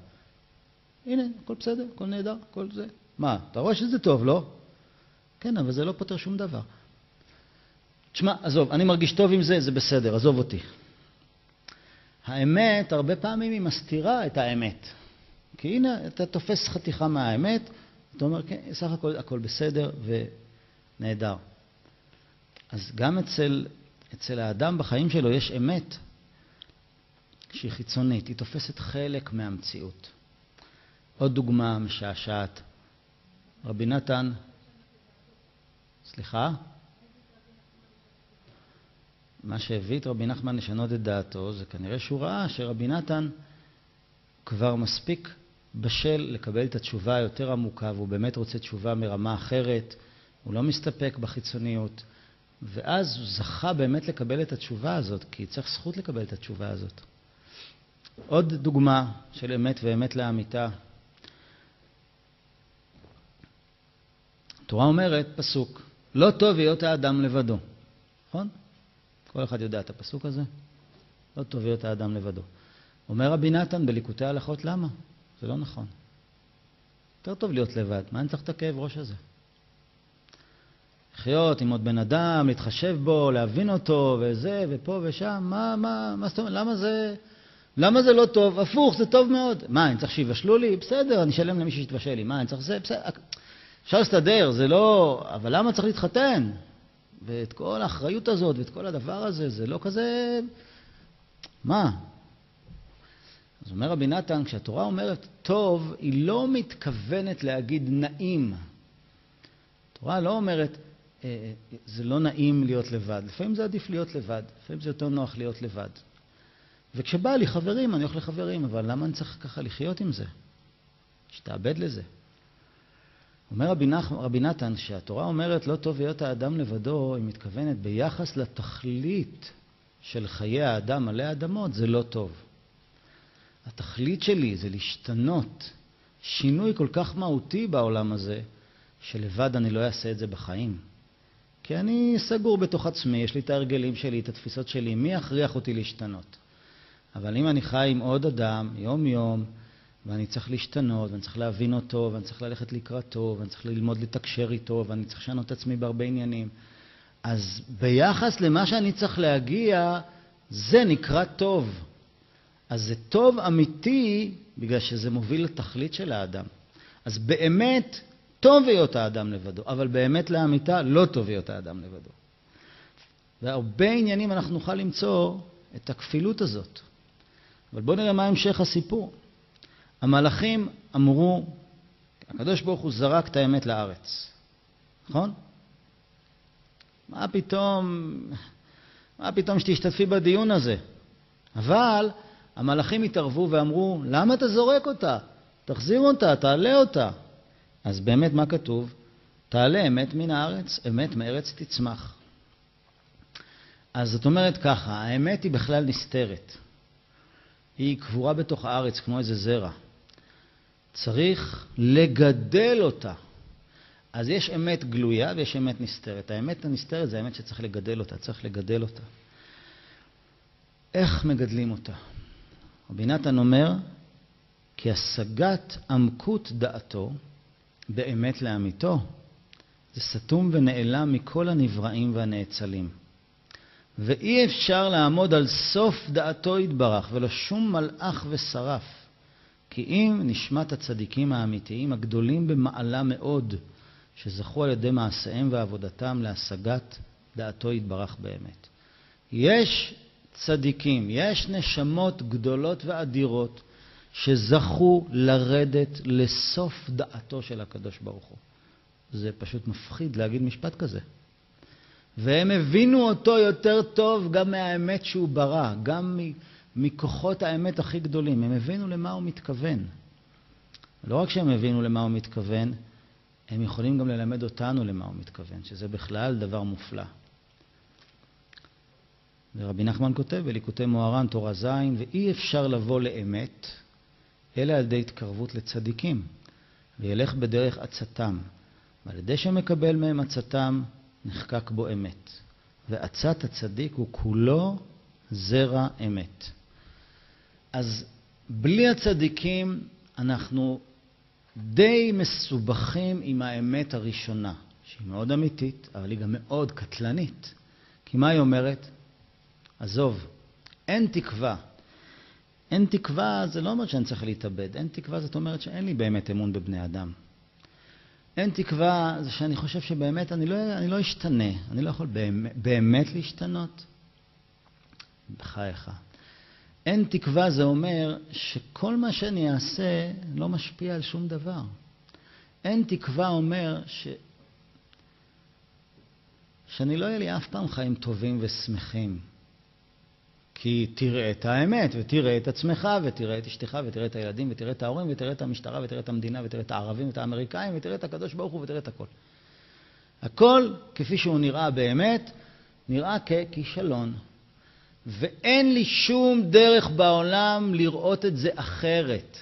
הנה, הכל בסדר, הכל נהדר, הכל זה. מה, אתה רואה שזה טוב, לא? כן, אבל זה לא פותר שום דבר. תשמע, עזוב, אני מרגיש טוב עם זה, זה בסדר, עזוב אותי. האמת, הרבה פעמים היא מסתירה את האמת. כי הנה, אתה תופס חתיכה מהאמת, אתה אומר, כן, סך הכל הכל בסדר ונהדר. אז גם אצל, אצל האדם בחיים שלו יש אמת שהיא חיצונית, היא תופסת חלק מהמציאות. עוד דוגמה משעשעת. רבי נתן, סליחה? מה שהביא את רבי נחמן לשנות את דעתו זה כנראה שהוא ראה שרבי נתן כבר מספיק בשל לקבל את התשובה היותר עמוקה, והוא באמת רוצה תשובה מרמה אחרת, הוא לא מסתפק בחיצוניות, ואז הוא זכה באמת לקבל את התשובה הזאת, כי צריך זכות לקבל את התשובה הזאת. עוד דוגמה של אמת ואמת לאמיתה. התורה אומרת, פסוק, לא טוב היות האדם לבדו, נכון? כל אחד יודע את הפסוק הזה? לא טוב היות האדם לבדו. אומר רבי נתן בליקוטי הלכות, למה? זה לא נכון. יותר טוב להיות לבד, מה אני צריך את הכאב ראש הזה? לחיות עם עוד בן אדם, להתחשב בו, להבין אותו, וזה, ופה ושם, מה, מה, מה זאת אומרת, למה זה, למה זה לא טוב? הפוך, זה טוב מאוד. מה, אני צריך שיבשלו לי? בסדר, אני אשלם למי שיתבשל לי. מה, אני צריך זה? בסדר. אפשר להסתדר, זה לא... אבל למה צריך להתחתן? ואת כל האחריות הזאת ואת כל הדבר הזה, זה לא כזה... מה? אז אומר רבי נתן, כשהתורה אומרת טוב, היא לא מתכוונת להגיד נעים. התורה לא אומרת, אה, אה, זה לא נעים להיות לבד. לפעמים זה עדיף להיות לבד, לפעמים זה יותר נוח להיות לבד. וכשבא לי חברים, אני הולך לחברים, אבל למה אני צריך ככה לחיות עם זה? שתאבד לזה. אומר רבי, נח, רבי נתן שהתורה אומרת לא טוב היות האדם לבדו, היא מתכוונת ביחס לתכלית של חיי האדם עלי האדמות, זה לא טוב. התכלית שלי זה להשתנות. שינוי כל כך מהותי בעולם הזה, שלבד אני לא אעשה את זה בחיים. כי אני סגור בתוך עצמי, יש לי את ההרגלים שלי, את התפיסות שלי, מי יכריח אותי להשתנות? אבל אם אני חי עם עוד אדם, יום-יום, ואני צריך להשתנות, ואני צריך להבין אותו, ואני צריך ללכת לקראתו, ואני צריך ללמוד לתקשר איתו, ואני צריך לשנות את עצמי בהרבה עניינים, אז ביחס למה שאני צריך להגיע, זה נקרא טוב. אז זה טוב אמיתי בגלל שזה מוביל לתכלית של האדם. אז באמת טוב היות האדם לבדו, אבל באמת לאמיתה לא טוב היות האדם לבדו. והרבה עניינים אנחנו נוכל למצוא את הכפילות הזאת. אבל בואו נראה מה המשך הסיפור. המלאכים אמרו, הקדוש ברוך הוא זרק את האמת לארץ, נכון? מה פתאום, מה פתאום שתשתתפי בדיון הזה? אבל המלאכים התערבו ואמרו, למה אתה זורק אותה? תחזיר אותה, תעלה אותה. אז באמת, מה כתוב? תעלה אמת מן הארץ, אמת מארץ תצמח. אז זאת אומרת ככה, האמת היא בכלל נסתרת. היא קבורה בתוך הארץ כמו איזה זרע. צריך לגדל אותה. אז יש אמת גלויה ויש אמת נסתרת. האמת הנסתרת זה האמת שצריך לגדל אותה, צריך לגדל אותה. איך מגדלים אותה? רבי נתן אומר, כי השגת עמקות דעתו באמת לאמיתו, זה סתום ונעלם מכל הנבראים והנאצלים. ואי אפשר לעמוד על סוף דעתו יתברך, ולא שום מלאך ושרף. כי אם נשמת הצדיקים האמיתיים, הגדולים במעלה מאוד, שזכו על ידי מעשיהם ועבודתם להשגת דעתו יתברך באמת. יש צדיקים, יש נשמות גדולות ואדירות שזכו לרדת לסוף דעתו של הקדוש ברוך הוא. זה פשוט מפחיד להגיד משפט כזה. והם הבינו אותו יותר טוב גם מהאמת שהוא ברא, גם מכוחות האמת הכי גדולים. הם הבינו למה הוא מתכוון. לא רק שהם הבינו למה הוא מתכוון, הם יכולים גם ללמד אותנו למה הוא מתכוון, שזה בכלל דבר מופלא. ורבי נחמן כותב בליקוטי מוהר"ן, תורה ז', ואי אפשר לבוא לאמת, אלא על ידי התקרבות לצדיקים, וילך בדרך עצתם. ועל ידי שמקבל מהם עצתם, נחקק בו אמת. ועצת הצדיק הוא כולו זרע אמת. אז בלי הצדיקים אנחנו די מסובכים עם האמת הראשונה, שהיא מאוד אמיתית, אבל היא גם מאוד קטלנית. כי מה היא אומרת? עזוב, אין תקווה. אין תקווה זה לא אומר שאני צריך להתאבד, אין תקווה זאת אומרת שאין לי באמת אמון בבני אדם. אין תקווה זה שאני חושב שבאמת אני לא, אני לא אשתנה, אני לא יכול באמת, באמת להשתנות. בחייך. אין תקווה זה אומר שכל מה שאני אעשה לא משפיע על שום דבר. אין תקווה אומר ש... שאני לא יהיה לי אף פעם חיים טובים ושמחים. כי תראה את האמת, ותראה את עצמך, ותראה את אשתך, ותראה את הילדים, ותראה את ההורים, ותראה את המשטרה, ותראה את המדינה, ותראה את הערבים, ואת האמריקאים, ותראה את הקדוש ברוך הוא, ותראה את הכל. הכל, כפי שהוא נראה באמת, נראה ככישלון. ואין לי שום דרך בעולם לראות את זה אחרת.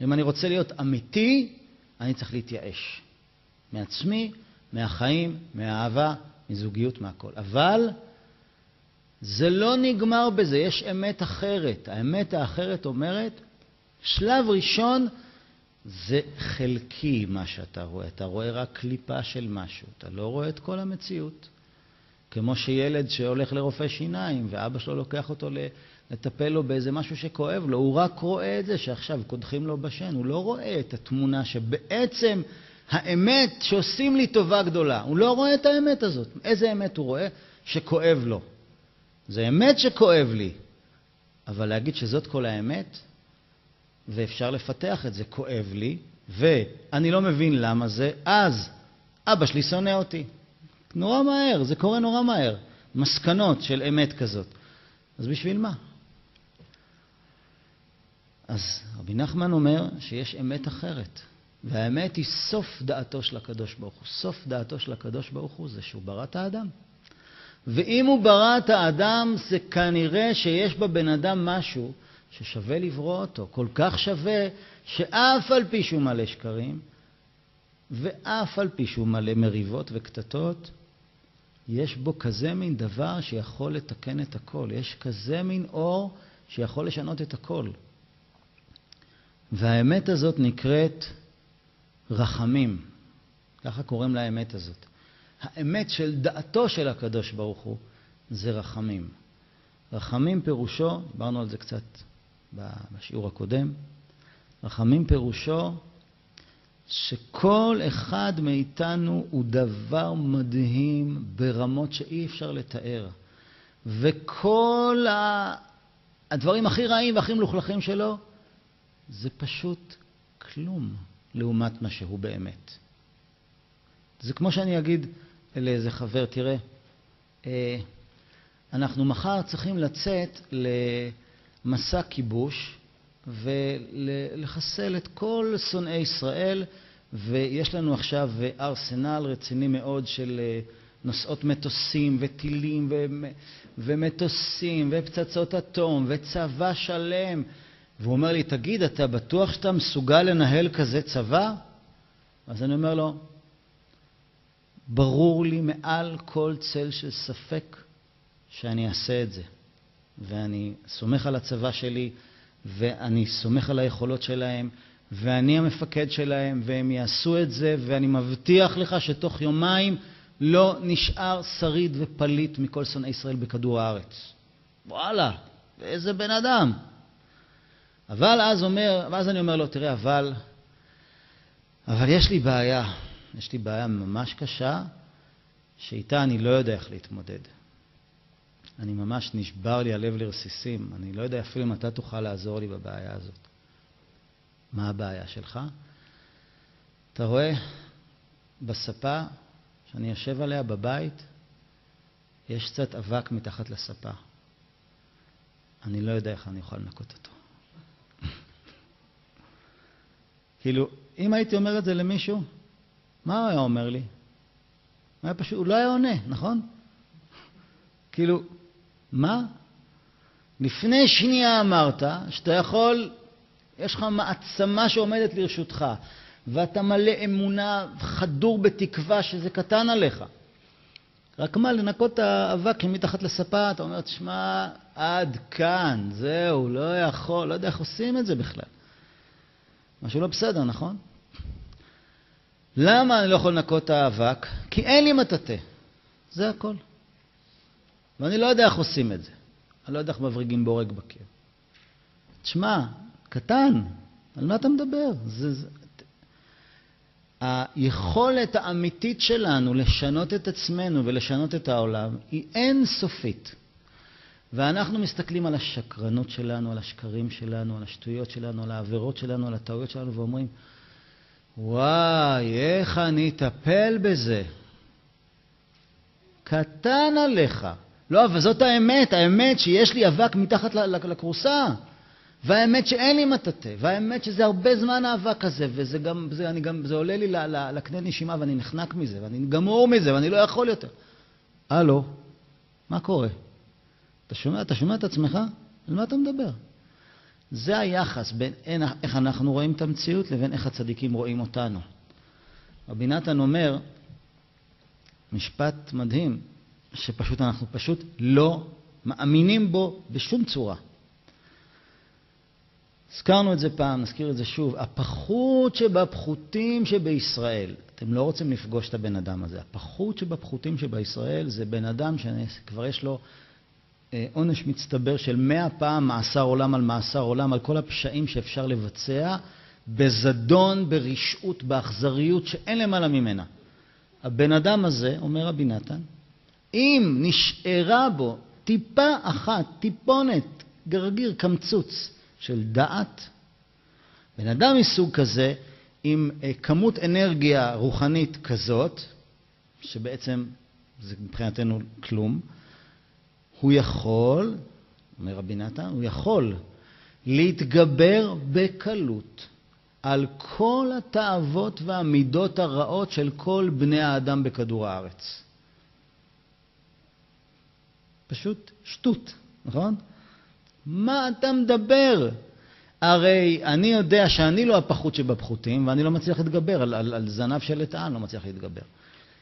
אם אני רוצה להיות אמיתי, אני צריך להתייאש. מעצמי, מהחיים, מהאהבה, מזוגיות, מהכל. אבל זה לא נגמר בזה, יש אמת אחרת. האמת האחרת אומרת, שלב ראשון זה חלקי מה שאתה רואה. אתה רואה רק קליפה של משהו, אתה לא רואה את כל המציאות. כמו שילד שהולך לרופא שיניים ואבא שלו לוקח אותו לטפל לו באיזה משהו שכואב לו, הוא רק רואה את זה שעכשיו קודחים לו בשן, הוא לא רואה את התמונה שבעצם האמת שעושים לי טובה גדולה. הוא לא רואה את האמת הזאת. איזה אמת הוא רואה? שכואב לו. זה אמת שכואב לי, אבל להגיד שזאת כל האמת, ואפשר לפתח את זה, כואב לי, ואני לא מבין למה זה, אז אבא שלי שונא אותי. נורא מהר, זה קורה נורא מהר. מסקנות של אמת כזאת. אז בשביל מה? אז רבי נחמן אומר שיש אמת אחרת, והאמת היא סוף דעתו של הקדוש ברוך הוא. סוף דעתו של הקדוש ברוך הוא זה שהוא ברא את האדם. ואם הוא ברא את האדם, זה כנראה שיש בבן אדם משהו ששווה לברוא אותו. כל כך שווה, שאף על פי שהוא מלא שקרים, ואף על פי שהוא מלא מריבות וקטטות, יש בו כזה מין דבר שיכול לתקן את הכל. יש כזה מין אור שיכול לשנות את הכל. והאמת הזאת נקראת רחמים. ככה קוראים לאמת הזאת. האמת של דעתו של הקדוש ברוך הוא זה רחמים. רחמים פירושו, דיברנו על זה קצת בשיעור הקודם, רחמים פירושו שכל אחד מאיתנו הוא דבר מדהים ברמות שאי אפשר לתאר. וכל הדברים הכי רעים והכי מלוכלכים שלו זה פשוט כלום לעומת מה שהוא באמת. זה כמו שאני אגיד, לאיזה חבר, תראה, אה, אנחנו מחר צריכים לצאת למסע כיבוש ולחסל את כל שונאי ישראל, ויש לנו עכשיו ארסנל רציני מאוד של אה, נושאות מטוסים וטילים ומטוסים ופצצות אטום וצבא שלם. והוא אומר לי, תגיד, אתה בטוח שאתה מסוגל לנהל כזה צבא? אז אני אומר לו, ברור לי מעל כל צל של ספק שאני אעשה את זה. ואני סומך על הצבא שלי, ואני סומך על היכולות שלהם, ואני המפקד שלהם, והם יעשו את זה, ואני מבטיח לך שתוך יומיים לא נשאר שריד ופליט מכל שונאי ישראל בכדור הארץ. וואלה, איזה בן אדם. אבל אז אומר, ואז אני אומר לו, תראה, אבל, אבל יש לי בעיה, יש לי בעיה ממש קשה, שאיתה אני לא יודע איך להתמודד. אני ממש נשבר לי הלב לרסיסים, אני לא יודע אפילו אם אתה תוכל לעזור לי בבעיה הזאת. מה הבעיה שלך? אתה רואה, בספה שאני יושב עליה בבית, יש קצת אבק מתחת לספה. אני לא יודע איך אני אוכל לנקות אותו. כאילו, אם הייתי אומר את זה למישהו, מה הוא היה אומר לי? הוא, היה פשוט, הוא לא היה עונה, נכון? כאילו, מה? לפני שנייה אמרת שאתה יכול, יש לך מעצמה שעומדת לרשותך, ואתה מלא אמונה, חדור בתקווה שזה קטן עליך. רק מה, לנקות את האבק מתחת לספה, אתה אומר, תשמע, עד כאן, זהו, לא יכול, לא יודע איך עושים את זה בכלל. משהו לא בסדר, נכון? למה אני לא יכול לנקות את האבק? כי אין לי מטאטא. זה הכל. ואני לא יודע איך עושים את זה. אני לא יודע איך מבריגים בורג בקיר. תשמע, קטן, על מה אתה מדבר? זה, זה... היכולת האמיתית שלנו לשנות את עצמנו ולשנות את העולם היא אינסופית. ואנחנו מסתכלים על השקרנות שלנו, על השקרים שלנו, על השטויות שלנו, על העבירות שלנו, על הטעויות שלנו, ואומרים, וואי, איך אני אטפל בזה? קטן עליך. לא, אבל זאת האמת, האמת שיש לי אבק מתחת לכורסה. והאמת שאין לי מטאטא, והאמת שזה הרבה זמן האבק הזה, וזה גם, זה, אני גם, זה עולה לי לקנה נשימה ואני נחנק מזה, ואני גמור מזה, ואני לא יכול יותר. הלו, מה קורה? אתה שומע, אתה שומע את עצמך? על מה אתה מדבר? זה היחס בין איך אנחנו רואים את המציאות לבין איך הצדיקים רואים אותנו. רבי נתן אומר משפט מדהים, שפשוט אנחנו פשוט לא מאמינים בו בשום צורה. הזכרנו את זה פעם, נזכיר את זה שוב. הפחות שבפחותים שבישראל, אתם לא רוצים לפגוש את הבן אדם הזה, הפחות שבפחותים שבישראל זה בן אדם שכבר יש לו אה, עונש מצטבר של מאה פעם מאסר עולם על מאסר עולם, על כל הפשעים שאפשר לבצע, בזדון, ברשעות, באכזריות שאין למעלה ממנה. הבן אדם הזה, אומר רבי נתן, אם נשארה בו טיפה אחת, טיפונת, גרגיר, קמצוץ של דעת, בן אדם מסוג כזה, עם אה, כמות אנרגיה רוחנית כזאת, שבעצם זה מבחינתנו כלום, הוא יכול, אומר רבי נתן, הוא יכול להתגבר בקלות על כל התאוות והמידות הרעות של כל בני האדם בכדור הארץ. פשוט שטות, נכון? מה אתה מדבר? הרי אני יודע שאני לא הפחות שבפחותים, ואני לא מצליח להתגבר על, על, על זנב של לטען, לא מצליח להתגבר.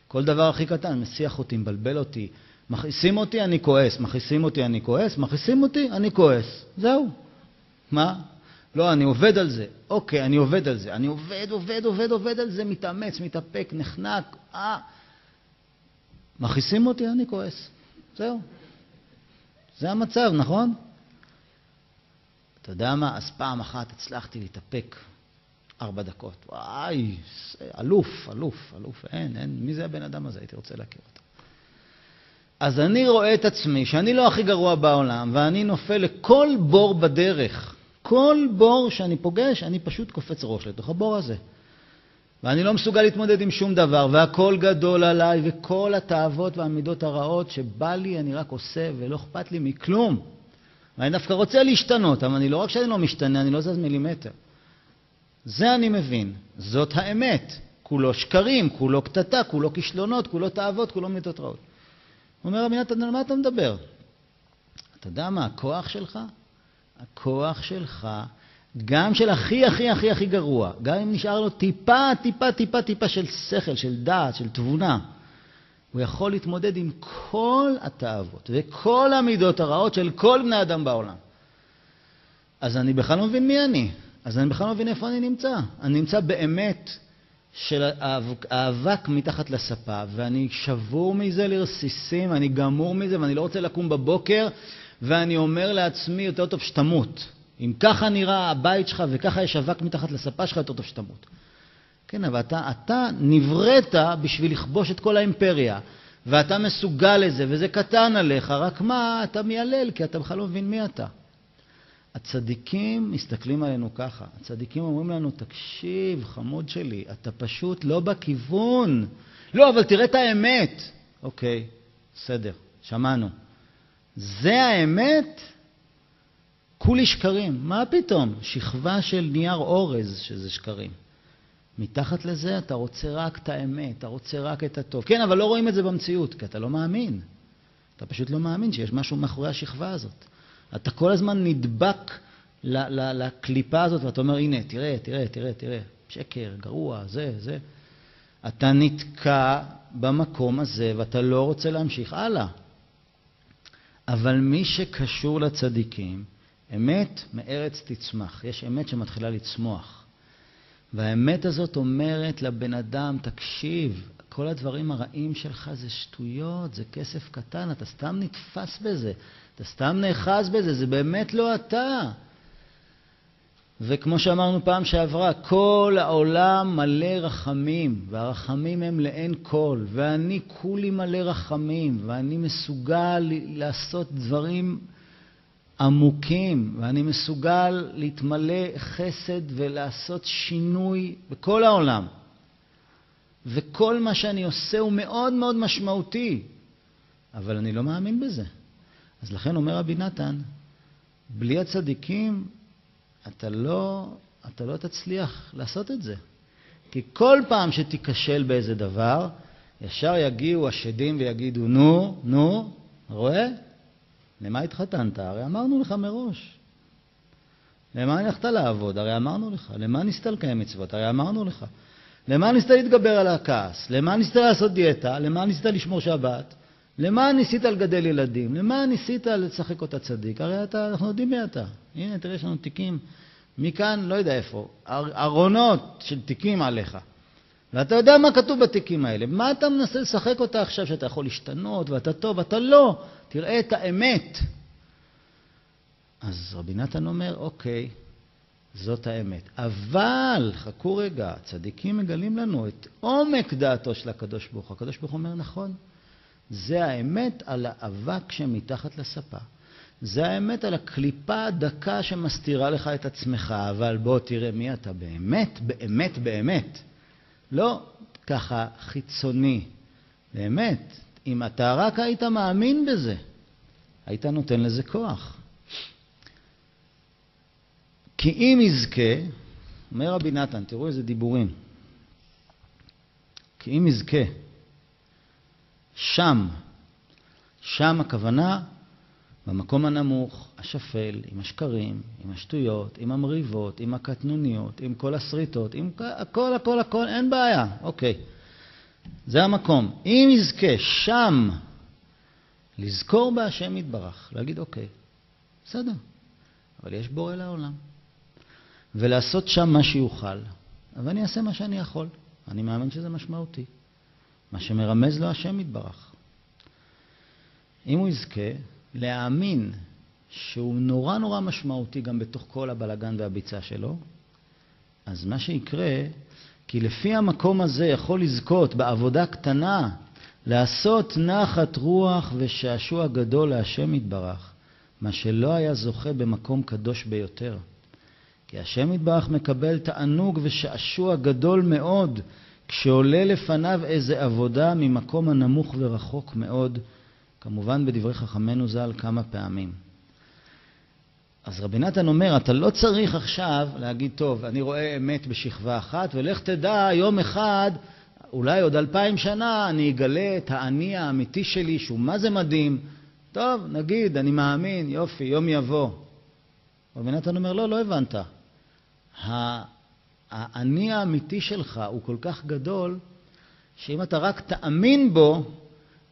כל דבר הכי קטן מסיח אותי, מבלבל אותי, מכעיסים אותי, אני כועס, מכעיסים אותי, אני כועס, מכעיסים אותי, אני כועס. זהו. מה? לא, אני עובד על זה. אוקיי, אני עובד על זה. אני עובד, עובד, עובד, עובד על זה, מתאמץ, מתאפק, נחנק, אה. מכעיסים אותי, אני כועס. זהו. זה המצב, נכון? אתה יודע מה? אז פעם אחת הצלחתי להתאפק ארבע דקות. וואי, אלוף, אלוף, אלוף. אין, אין. מי זה הבן אדם הזה? הייתי רוצה להכיר אותו. אז אני רואה את עצמי, שאני לא הכי גרוע בעולם, ואני נופל לכל בור בדרך. כל בור שאני פוגש, אני פשוט קופץ ראש לתוך הבור הזה. ואני לא מסוגל להתמודד עם שום דבר, והכל גדול עליי, וכל התאוות והמידות הרעות שבא לי, אני רק עושה, ולא אכפת לי מכלום. ואני דווקא רוצה להשתנות, אבל אני לא רק שאני לא משתנה, אני לא זז מילימטר. זה אני מבין, זאת האמת. כולו שקרים, כולו קטטה, כולו כישלונות, כולו תאוות, כולו מידות רעות. אומר רבי נתן, על מה אתה מדבר? אתה יודע מה הכוח שלך? הכוח שלך, גם של הכי הכי הכי הכי גרוע, גם אם נשאר לו טיפה, טיפה, טיפה, טיפה של שכל, של דעת, של תבונה, הוא יכול להתמודד עם כל התאוות וכל המידות הרעות של כל בני אדם בעולם. אז אני בכלל לא מבין מי אני, אז אני בכלל לא מבין איפה אני נמצא. אני נמצא באמת של האבק מתחת לספה, ואני שבור מזה לרסיסים, אני גמור מזה, ואני לא רוצה לקום בבוקר, ואני אומר לעצמי, יותר טוב שתמות. אם ככה נראה הבית שלך וככה יש אבק מתחת לספה שלך, יותר טוב שתמות. כן, אבל אתה, אתה נבראת בשביל לכבוש את כל האימפריה, ואתה מסוגל לזה, וזה קטן עליך, רק מה, אתה מיילל, כי אתה בכלל לא מבין מי אתה. הצדיקים מסתכלים עלינו ככה. הצדיקים אומרים לנו, תקשיב, חמוד שלי, אתה פשוט לא בכיוון. לא, אבל תראה את האמת. אוקיי, בסדר, שמענו. זה האמת? כולי שקרים. מה פתאום? שכבה של נייר אורז שזה שקרים. מתחת לזה אתה רוצה רק את האמת, אתה רוצה רק את הטוב. כן, אבל לא רואים את זה במציאות, כי אתה לא מאמין. אתה פשוט לא מאמין שיש משהו מאחורי השכבה הזאת. אתה כל הזמן נדבק לקליפה הזאת, ואתה אומר, הנה, תראה, תראה, תראה, תראה, שקר, גרוע, זה, זה. אתה נתקע במקום הזה ואתה לא רוצה להמשיך הלאה. אבל מי שקשור לצדיקים, אמת מארץ תצמח. יש אמת שמתחילה לצמוח. והאמת הזאת אומרת לבן אדם, תקשיב, כל הדברים הרעים שלך זה שטויות, זה כסף קטן, אתה סתם נתפס בזה, אתה סתם נאחז בזה, זה באמת לא אתה. וכמו שאמרנו פעם שעברה, כל העולם מלא רחמים, והרחמים הם לאין כל, ואני כולי מלא רחמים, ואני מסוגל לעשות דברים עמוקים, ואני מסוגל להתמלא חסד ולעשות שינוי בכל העולם. וכל מה שאני עושה הוא מאוד מאוד משמעותי, אבל אני לא מאמין בזה. אז לכן אומר רבי נתן, בלי הצדיקים אתה לא, אתה לא תצליח לעשות את זה. כי כל פעם שתיכשל באיזה דבר, ישר יגיעו השדים ויגידו, נו, נו, רואה? למה התחתנת? הרי אמרנו לך מראש. למה הלכת לעבוד? הרי אמרנו לך. למה ניסית לקיים מצוות? הרי אמרנו לך. למה ניסית להתגבר על הכעס? למה ניסית לעשות דיאטה? למה ניסית לשמור שבת? למה ניסית לגדל ילדים? למה ניסית לשחק אותה צדיק? הרי אתה, אנחנו יודעים מי אתה. הנה, תראה, יש לנו תיקים מכאן, לא יודע איפה, ארונות של תיקים עליך. ואתה יודע מה כתוב בתיקים האלה. מה אתה מנסה לשחק אותה עכשיו שאתה יכול להשתנות ואתה טוב? אתה לא. תראה את האמת. אז רבי נתן אומר, אוקיי, זאת האמת. אבל, חכו רגע, צדיקים מגלים לנו את עומק דעתו של הקדוש ברוך הוא. הקדוש ברוך הוא אומר, נכון, זה האמת על האבק שמתחת לספה. זה האמת על הקליפה הדקה שמסתירה לך את עצמך, אבל בוא תראה מי אתה באמת, באמת, באמת. לא ככה חיצוני. באמת, אם אתה רק היית מאמין בזה, היית נותן לזה כוח. כי אם יזכה, אומר רבי נתן, תראו איזה דיבורים. כי אם יזכה, שם, שם הכוונה במקום הנמוך, השפל, עם השקרים, עם השטויות, עם המריבות, עם הקטנוניות, עם כל הסריטות, עם הכל, הכל, הכל, אין בעיה, אוקיי. זה המקום. אם יזכה שם לזכור בהשם יתברך, להגיד אוקיי, בסדר, אבל יש בורא לעולם. ולעשות שם מה שיוכל, אבל אני אעשה מה שאני יכול. אני מאמין שזה משמעותי. מה שמרמז לו השם יתברך. אם הוא יזכה, להאמין שהוא נורא נורא משמעותי גם בתוך כל הבלגן והביצה שלו, אז מה שיקרה, כי לפי המקום הזה יכול לזכות בעבודה קטנה לעשות נחת רוח ושעשוע גדול להשם יתברך, מה שלא היה זוכה במקום קדוש ביותר. כי השם יתברך מקבל תענוג ושעשוע גדול מאוד כשעולה לפניו איזה עבודה ממקום הנמוך ורחוק מאוד, כמובן בדברי חכמינו ז"ל כמה פעמים. אז רבי נתן אומר, אתה לא צריך עכשיו להגיד, טוב, אני רואה אמת בשכבה אחת, ולך תדע, יום אחד, אולי עוד אלפיים שנה, אני אגלה את האני האמיתי שלי, שהוא מה זה מדהים. טוב, נגיד, אני מאמין, יופי, יום יבוא. רבי נתן אומר, לא, לא הבנת. האני האמיתי שלך הוא כל כך גדול, שאם אתה רק תאמין בו,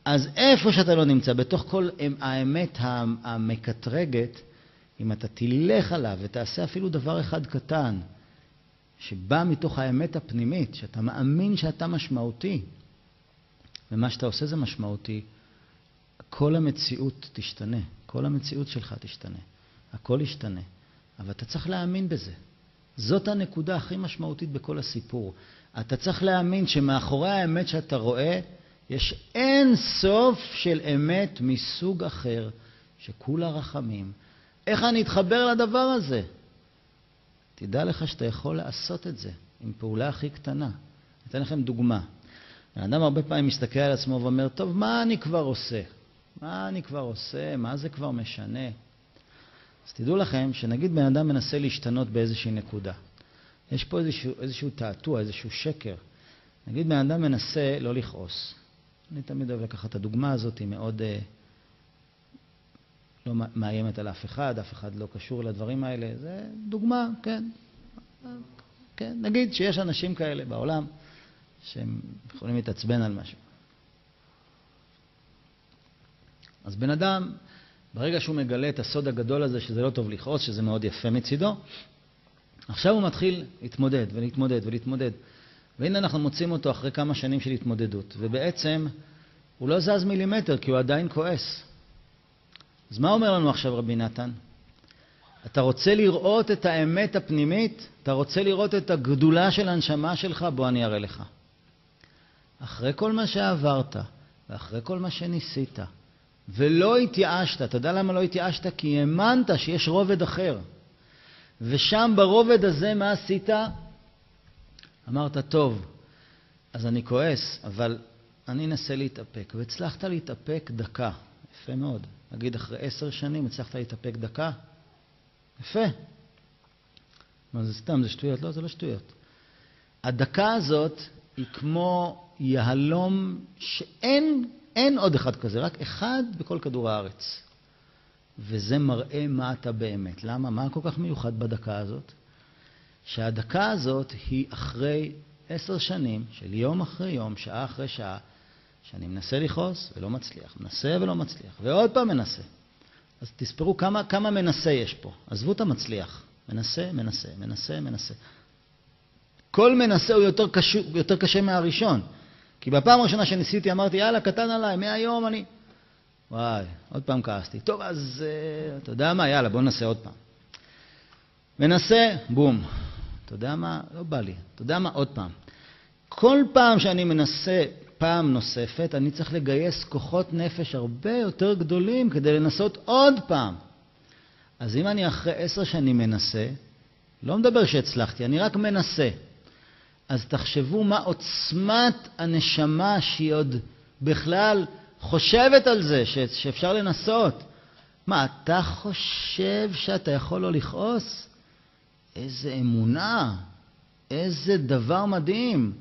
אז איפה שאתה לא נמצא, בתוך כל האמת המקטרגת, אם אתה תלך עליו ותעשה אפילו דבר אחד קטן, שבא מתוך האמת הפנימית, שאתה מאמין שאתה משמעותי, ומה שאתה עושה זה משמעותי, כל המציאות תשתנה, כל המציאות שלך תשתנה, הכל ישתנה. אבל אתה צריך להאמין בזה. זאת הנקודה הכי משמעותית בכל הסיפור. אתה צריך להאמין שמאחורי האמת שאתה רואה, יש אין סוף של אמת מסוג אחר, שכולה רחמים. איך אני אתחבר לדבר הזה? תדע לך שאתה יכול לעשות את זה עם פעולה הכי קטנה. אני אתן לכם דוגמה. האדם הרבה פעמים מסתכל על עצמו ואומר, טוב, מה אני כבר עושה? מה אני כבר עושה? מה זה כבר משנה? אז תדעו לכם שנגיד בן אדם מנסה להשתנות באיזושהי נקודה. יש פה איזשהו, איזשהו תעתוע, איזשהו שקר. נגיד בן אדם מנסה לא לכעוס. אני תמיד אוהב לקחת את הדוגמה הזאת, היא מאוד אה, לא מאיימת על אף אחד, אף אחד לא קשור לדברים האלה. זה דוגמה, כן. כן. נגיד שיש אנשים כאלה בעולם שהם יכולים להתעצבן על משהו. אז בן אדם, ברגע שהוא מגלה את הסוד הגדול הזה, שזה לא טוב לכעוס, שזה מאוד יפה מצידו, עכשיו הוא מתחיל להתמודד ולהתמודד ולהתמודד. והנה אנחנו מוצאים אותו אחרי כמה שנים של התמודדות, ובעצם הוא לא זז מילימטר כי הוא עדיין כועס. אז מה אומר לנו עכשיו רבי נתן? אתה רוצה לראות את האמת הפנימית? אתה רוצה לראות את הגדולה של הנשמה שלך? בוא אני אראה לך. אחרי כל מה שעברת, ואחרי כל מה שניסית, ולא התייאשת, אתה יודע למה לא התייאשת? כי האמנת שיש רובד אחר. ושם ברובד הזה מה עשית? אמרת, טוב, אז אני כועס, אבל אני אנסה להתאפק. והצלחת להתאפק דקה. יפה מאוד. נגיד אחרי עשר שנים הצלחת להתאפק דקה? יפה. מה זה סתם, זה שטויות? לא, זה לא שטויות. הדקה הזאת היא כמו יהלום שאין אין עוד אחד כזה, רק אחד בכל כדור הארץ. וזה מראה מה אתה באמת. למה? מה כל כך מיוחד בדקה הזאת? שהדקה הזאת היא אחרי עשר שנים של יום אחרי יום, שעה אחרי שעה, שאני מנסה לכעוס ולא מצליח, מנסה ולא מצליח, ועוד פעם מנסה. אז תספרו כמה, כמה מנסה יש פה. עזבו את המצליח. מנסה, מנסה, מנסה, מנסה. כל מנסה הוא יותר קשה, יותר קשה מהראשון. כי בפעם הראשונה שניסיתי אמרתי, יאללה, קטן עליי, מהיום אני... וואי, עוד פעם כעסתי. טוב, אז uh, אתה יודע מה? יאללה, בוא ננסה עוד פעם. מנסה, בום. אתה יודע מה? לא בא לי. אתה יודע מה? עוד פעם. כל פעם שאני מנסה פעם נוספת, אני צריך לגייס כוחות נפש הרבה יותר גדולים כדי לנסות עוד פעם. אז אם אני אחרי עשר שנים מנסה, לא מדבר שהצלחתי, אני רק מנסה. אז תחשבו מה עוצמת הנשמה שהיא עוד בכלל חושבת על זה, שאפשר לנסות. מה, אתה חושב שאתה יכול לא לכעוס? איזה אמונה, איזה דבר מדהים.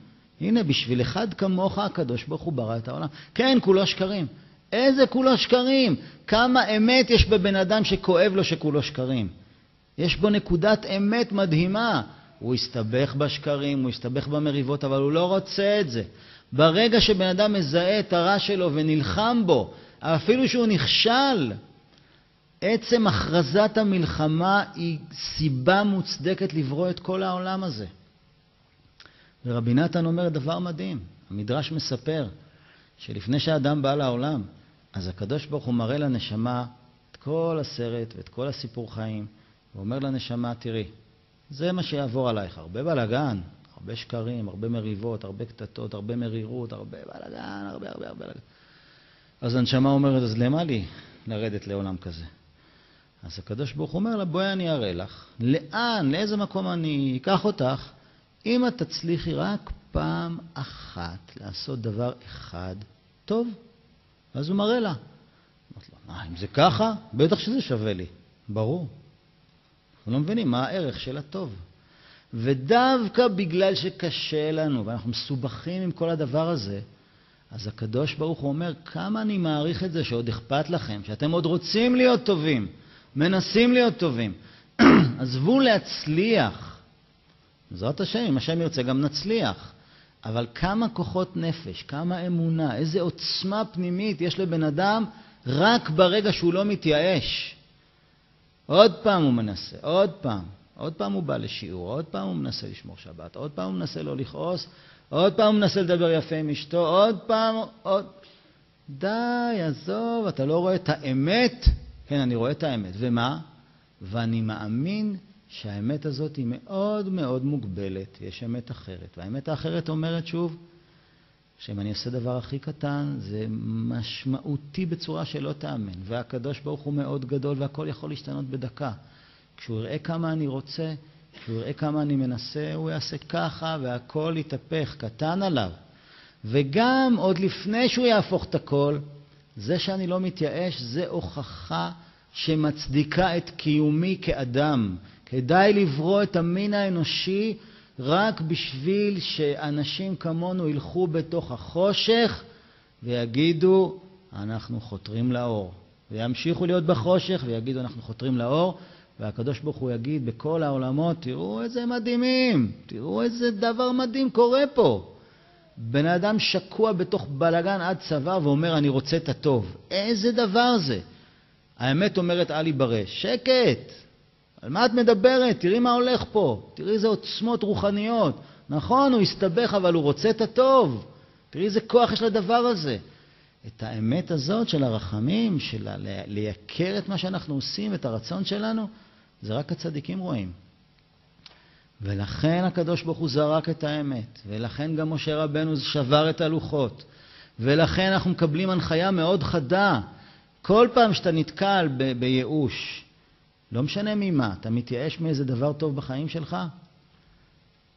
הנה, בשביל אחד כמוך הקדוש ברוך הוא ברא את העולם. כן, כולו שקרים. איזה כולו שקרים? כמה אמת יש בבן אדם שכואב לו שכולו שקרים. יש בו נקודת אמת מדהימה. הוא הסתבך בשקרים, הוא הסתבך במריבות, אבל הוא לא רוצה את זה. ברגע שבן אדם מזהה את הרע שלו ונלחם בו, אפילו שהוא נכשל, עצם הכרזת המלחמה היא סיבה מוצדקת לברוא את כל העולם הזה. ורבי נתן אומר דבר מדהים, המדרש מספר שלפני שהאדם בא לעולם, אז הקדוש ברוך הוא מראה לנשמה את כל הסרט ואת כל הסיפור חיים, ואומר לנשמה, תראי, זה מה שיעבור עלייך, הרבה בלאגן, הרבה שקרים, הרבה מריבות, הרבה קטטות, הרבה מרירות, הרבה בלאגן, הרבה הרבה הרבה בלאגן. אז הנשמה אומרת, אז למה לי לרדת לעולם כזה? אז הקדוש ברוך הוא אומר לה, בואי אני אראה לך, לאן, לאיזה מקום אני אקח אותך, אם את תצליחי רק פעם אחת לעשות דבר אחד טוב. אז הוא מראה לה. אמרת לו, מה, אם זה ככה, בטח שזה שווה לי. ברור. אנחנו לא מבינים מה הערך של הטוב. ודווקא בגלל שקשה לנו ואנחנו מסובכים עם כל הדבר הזה, אז הקדוש ברוך הוא אומר, כמה אני מעריך את זה שעוד אכפת לכם, שאתם עוד רוצים להיות טובים, מנסים להיות טובים. עזבו להצליח. בעזרת השם, אם השם ירצה גם נצליח. אבל כמה כוחות נפש, כמה אמונה, איזה עוצמה פנימית יש לבן אדם רק ברגע שהוא לא מתייאש. עוד פעם הוא מנסה, עוד פעם. עוד פעם הוא בא לשיעור, עוד פעם הוא מנסה לשמור שבת, עוד פעם הוא מנסה לא לכעוס, עוד פעם הוא מנסה לדבר יפה עם אשתו, עוד פעם, עוד... די, עזוב, אתה לא רואה את האמת? כן, אני רואה את האמת. ומה? ואני מאמין שהאמת הזאת היא מאוד מאוד מוגבלת, יש אמת אחרת. והאמת האחרת אומרת שוב, שאם אני עושה דבר הכי קטן, זה משמעותי בצורה שלא תאמן. והקדוש ברוך הוא מאוד גדול והכל יכול להשתנות בדקה. כשהוא יראה כמה אני רוצה, כשהוא יראה כמה אני מנסה, הוא יעשה ככה והכל יתהפך, קטן עליו. וגם עוד לפני שהוא יהפוך את הכל, זה שאני לא מתייאש זה הוכחה שמצדיקה את קיומי כאדם. כדאי לברוא את המין האנושי רק בשביל שאנשים כמונו ילכו בתוך החושך ויגידו, אנחנו חותרים לאור. וימשיכו להיות בחושך ויגידו, אנחנו חותרים לאור, והקדוש ברוך הוא יגיד בכל העולמות, תראו איזה מדהימים, תראו איזה דבר מדהים קורה פה. בן אדם שקוע בתוך בלגן עד צוואר ואומר, אני רוצה את הטוב. איזה דבר זה? האמת אומרת אל יברש. שקט! על מה את מדברת? תראי מה הולך פה. תראי איזה עוצמות רוחניות. נכון, הוא הסתבך, אבל הוא רוצה את הטוב. תראי איזה כוח יש לדבר הזה. את האמת הזאת של הרחמים, של לייקר את מה שאנחנו עושים, את הרצון שלנו, זה רק הצדיקים רואים. ולכן הקדוש ברוך הוא זרק את האמת, ולכן גם משה רבנו שבר את הלוחות, ולכן אנחנו מקבלים הנחיה מאוד חדה. כל פעם שאתה נתקל ב- בייאוש, לא משנה ממה, אתה מתייאש מאיזה דבר טוב בחיים שלך?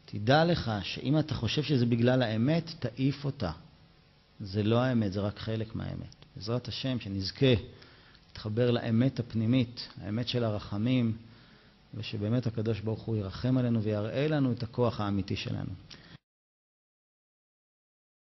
תדע לך שאם אתה חושב שזה בגלל האמת, תעיף אותה. זה לא האמת, זה רק חלק מהאמת. בעזרת השם, שנזכה להתחבר לאמת הפנימית, האמת של הרחמים, ושבאמת הקדוש ברוך הוא ירחם עלינו ויראה לנו את הכוח האמיתי שלנו.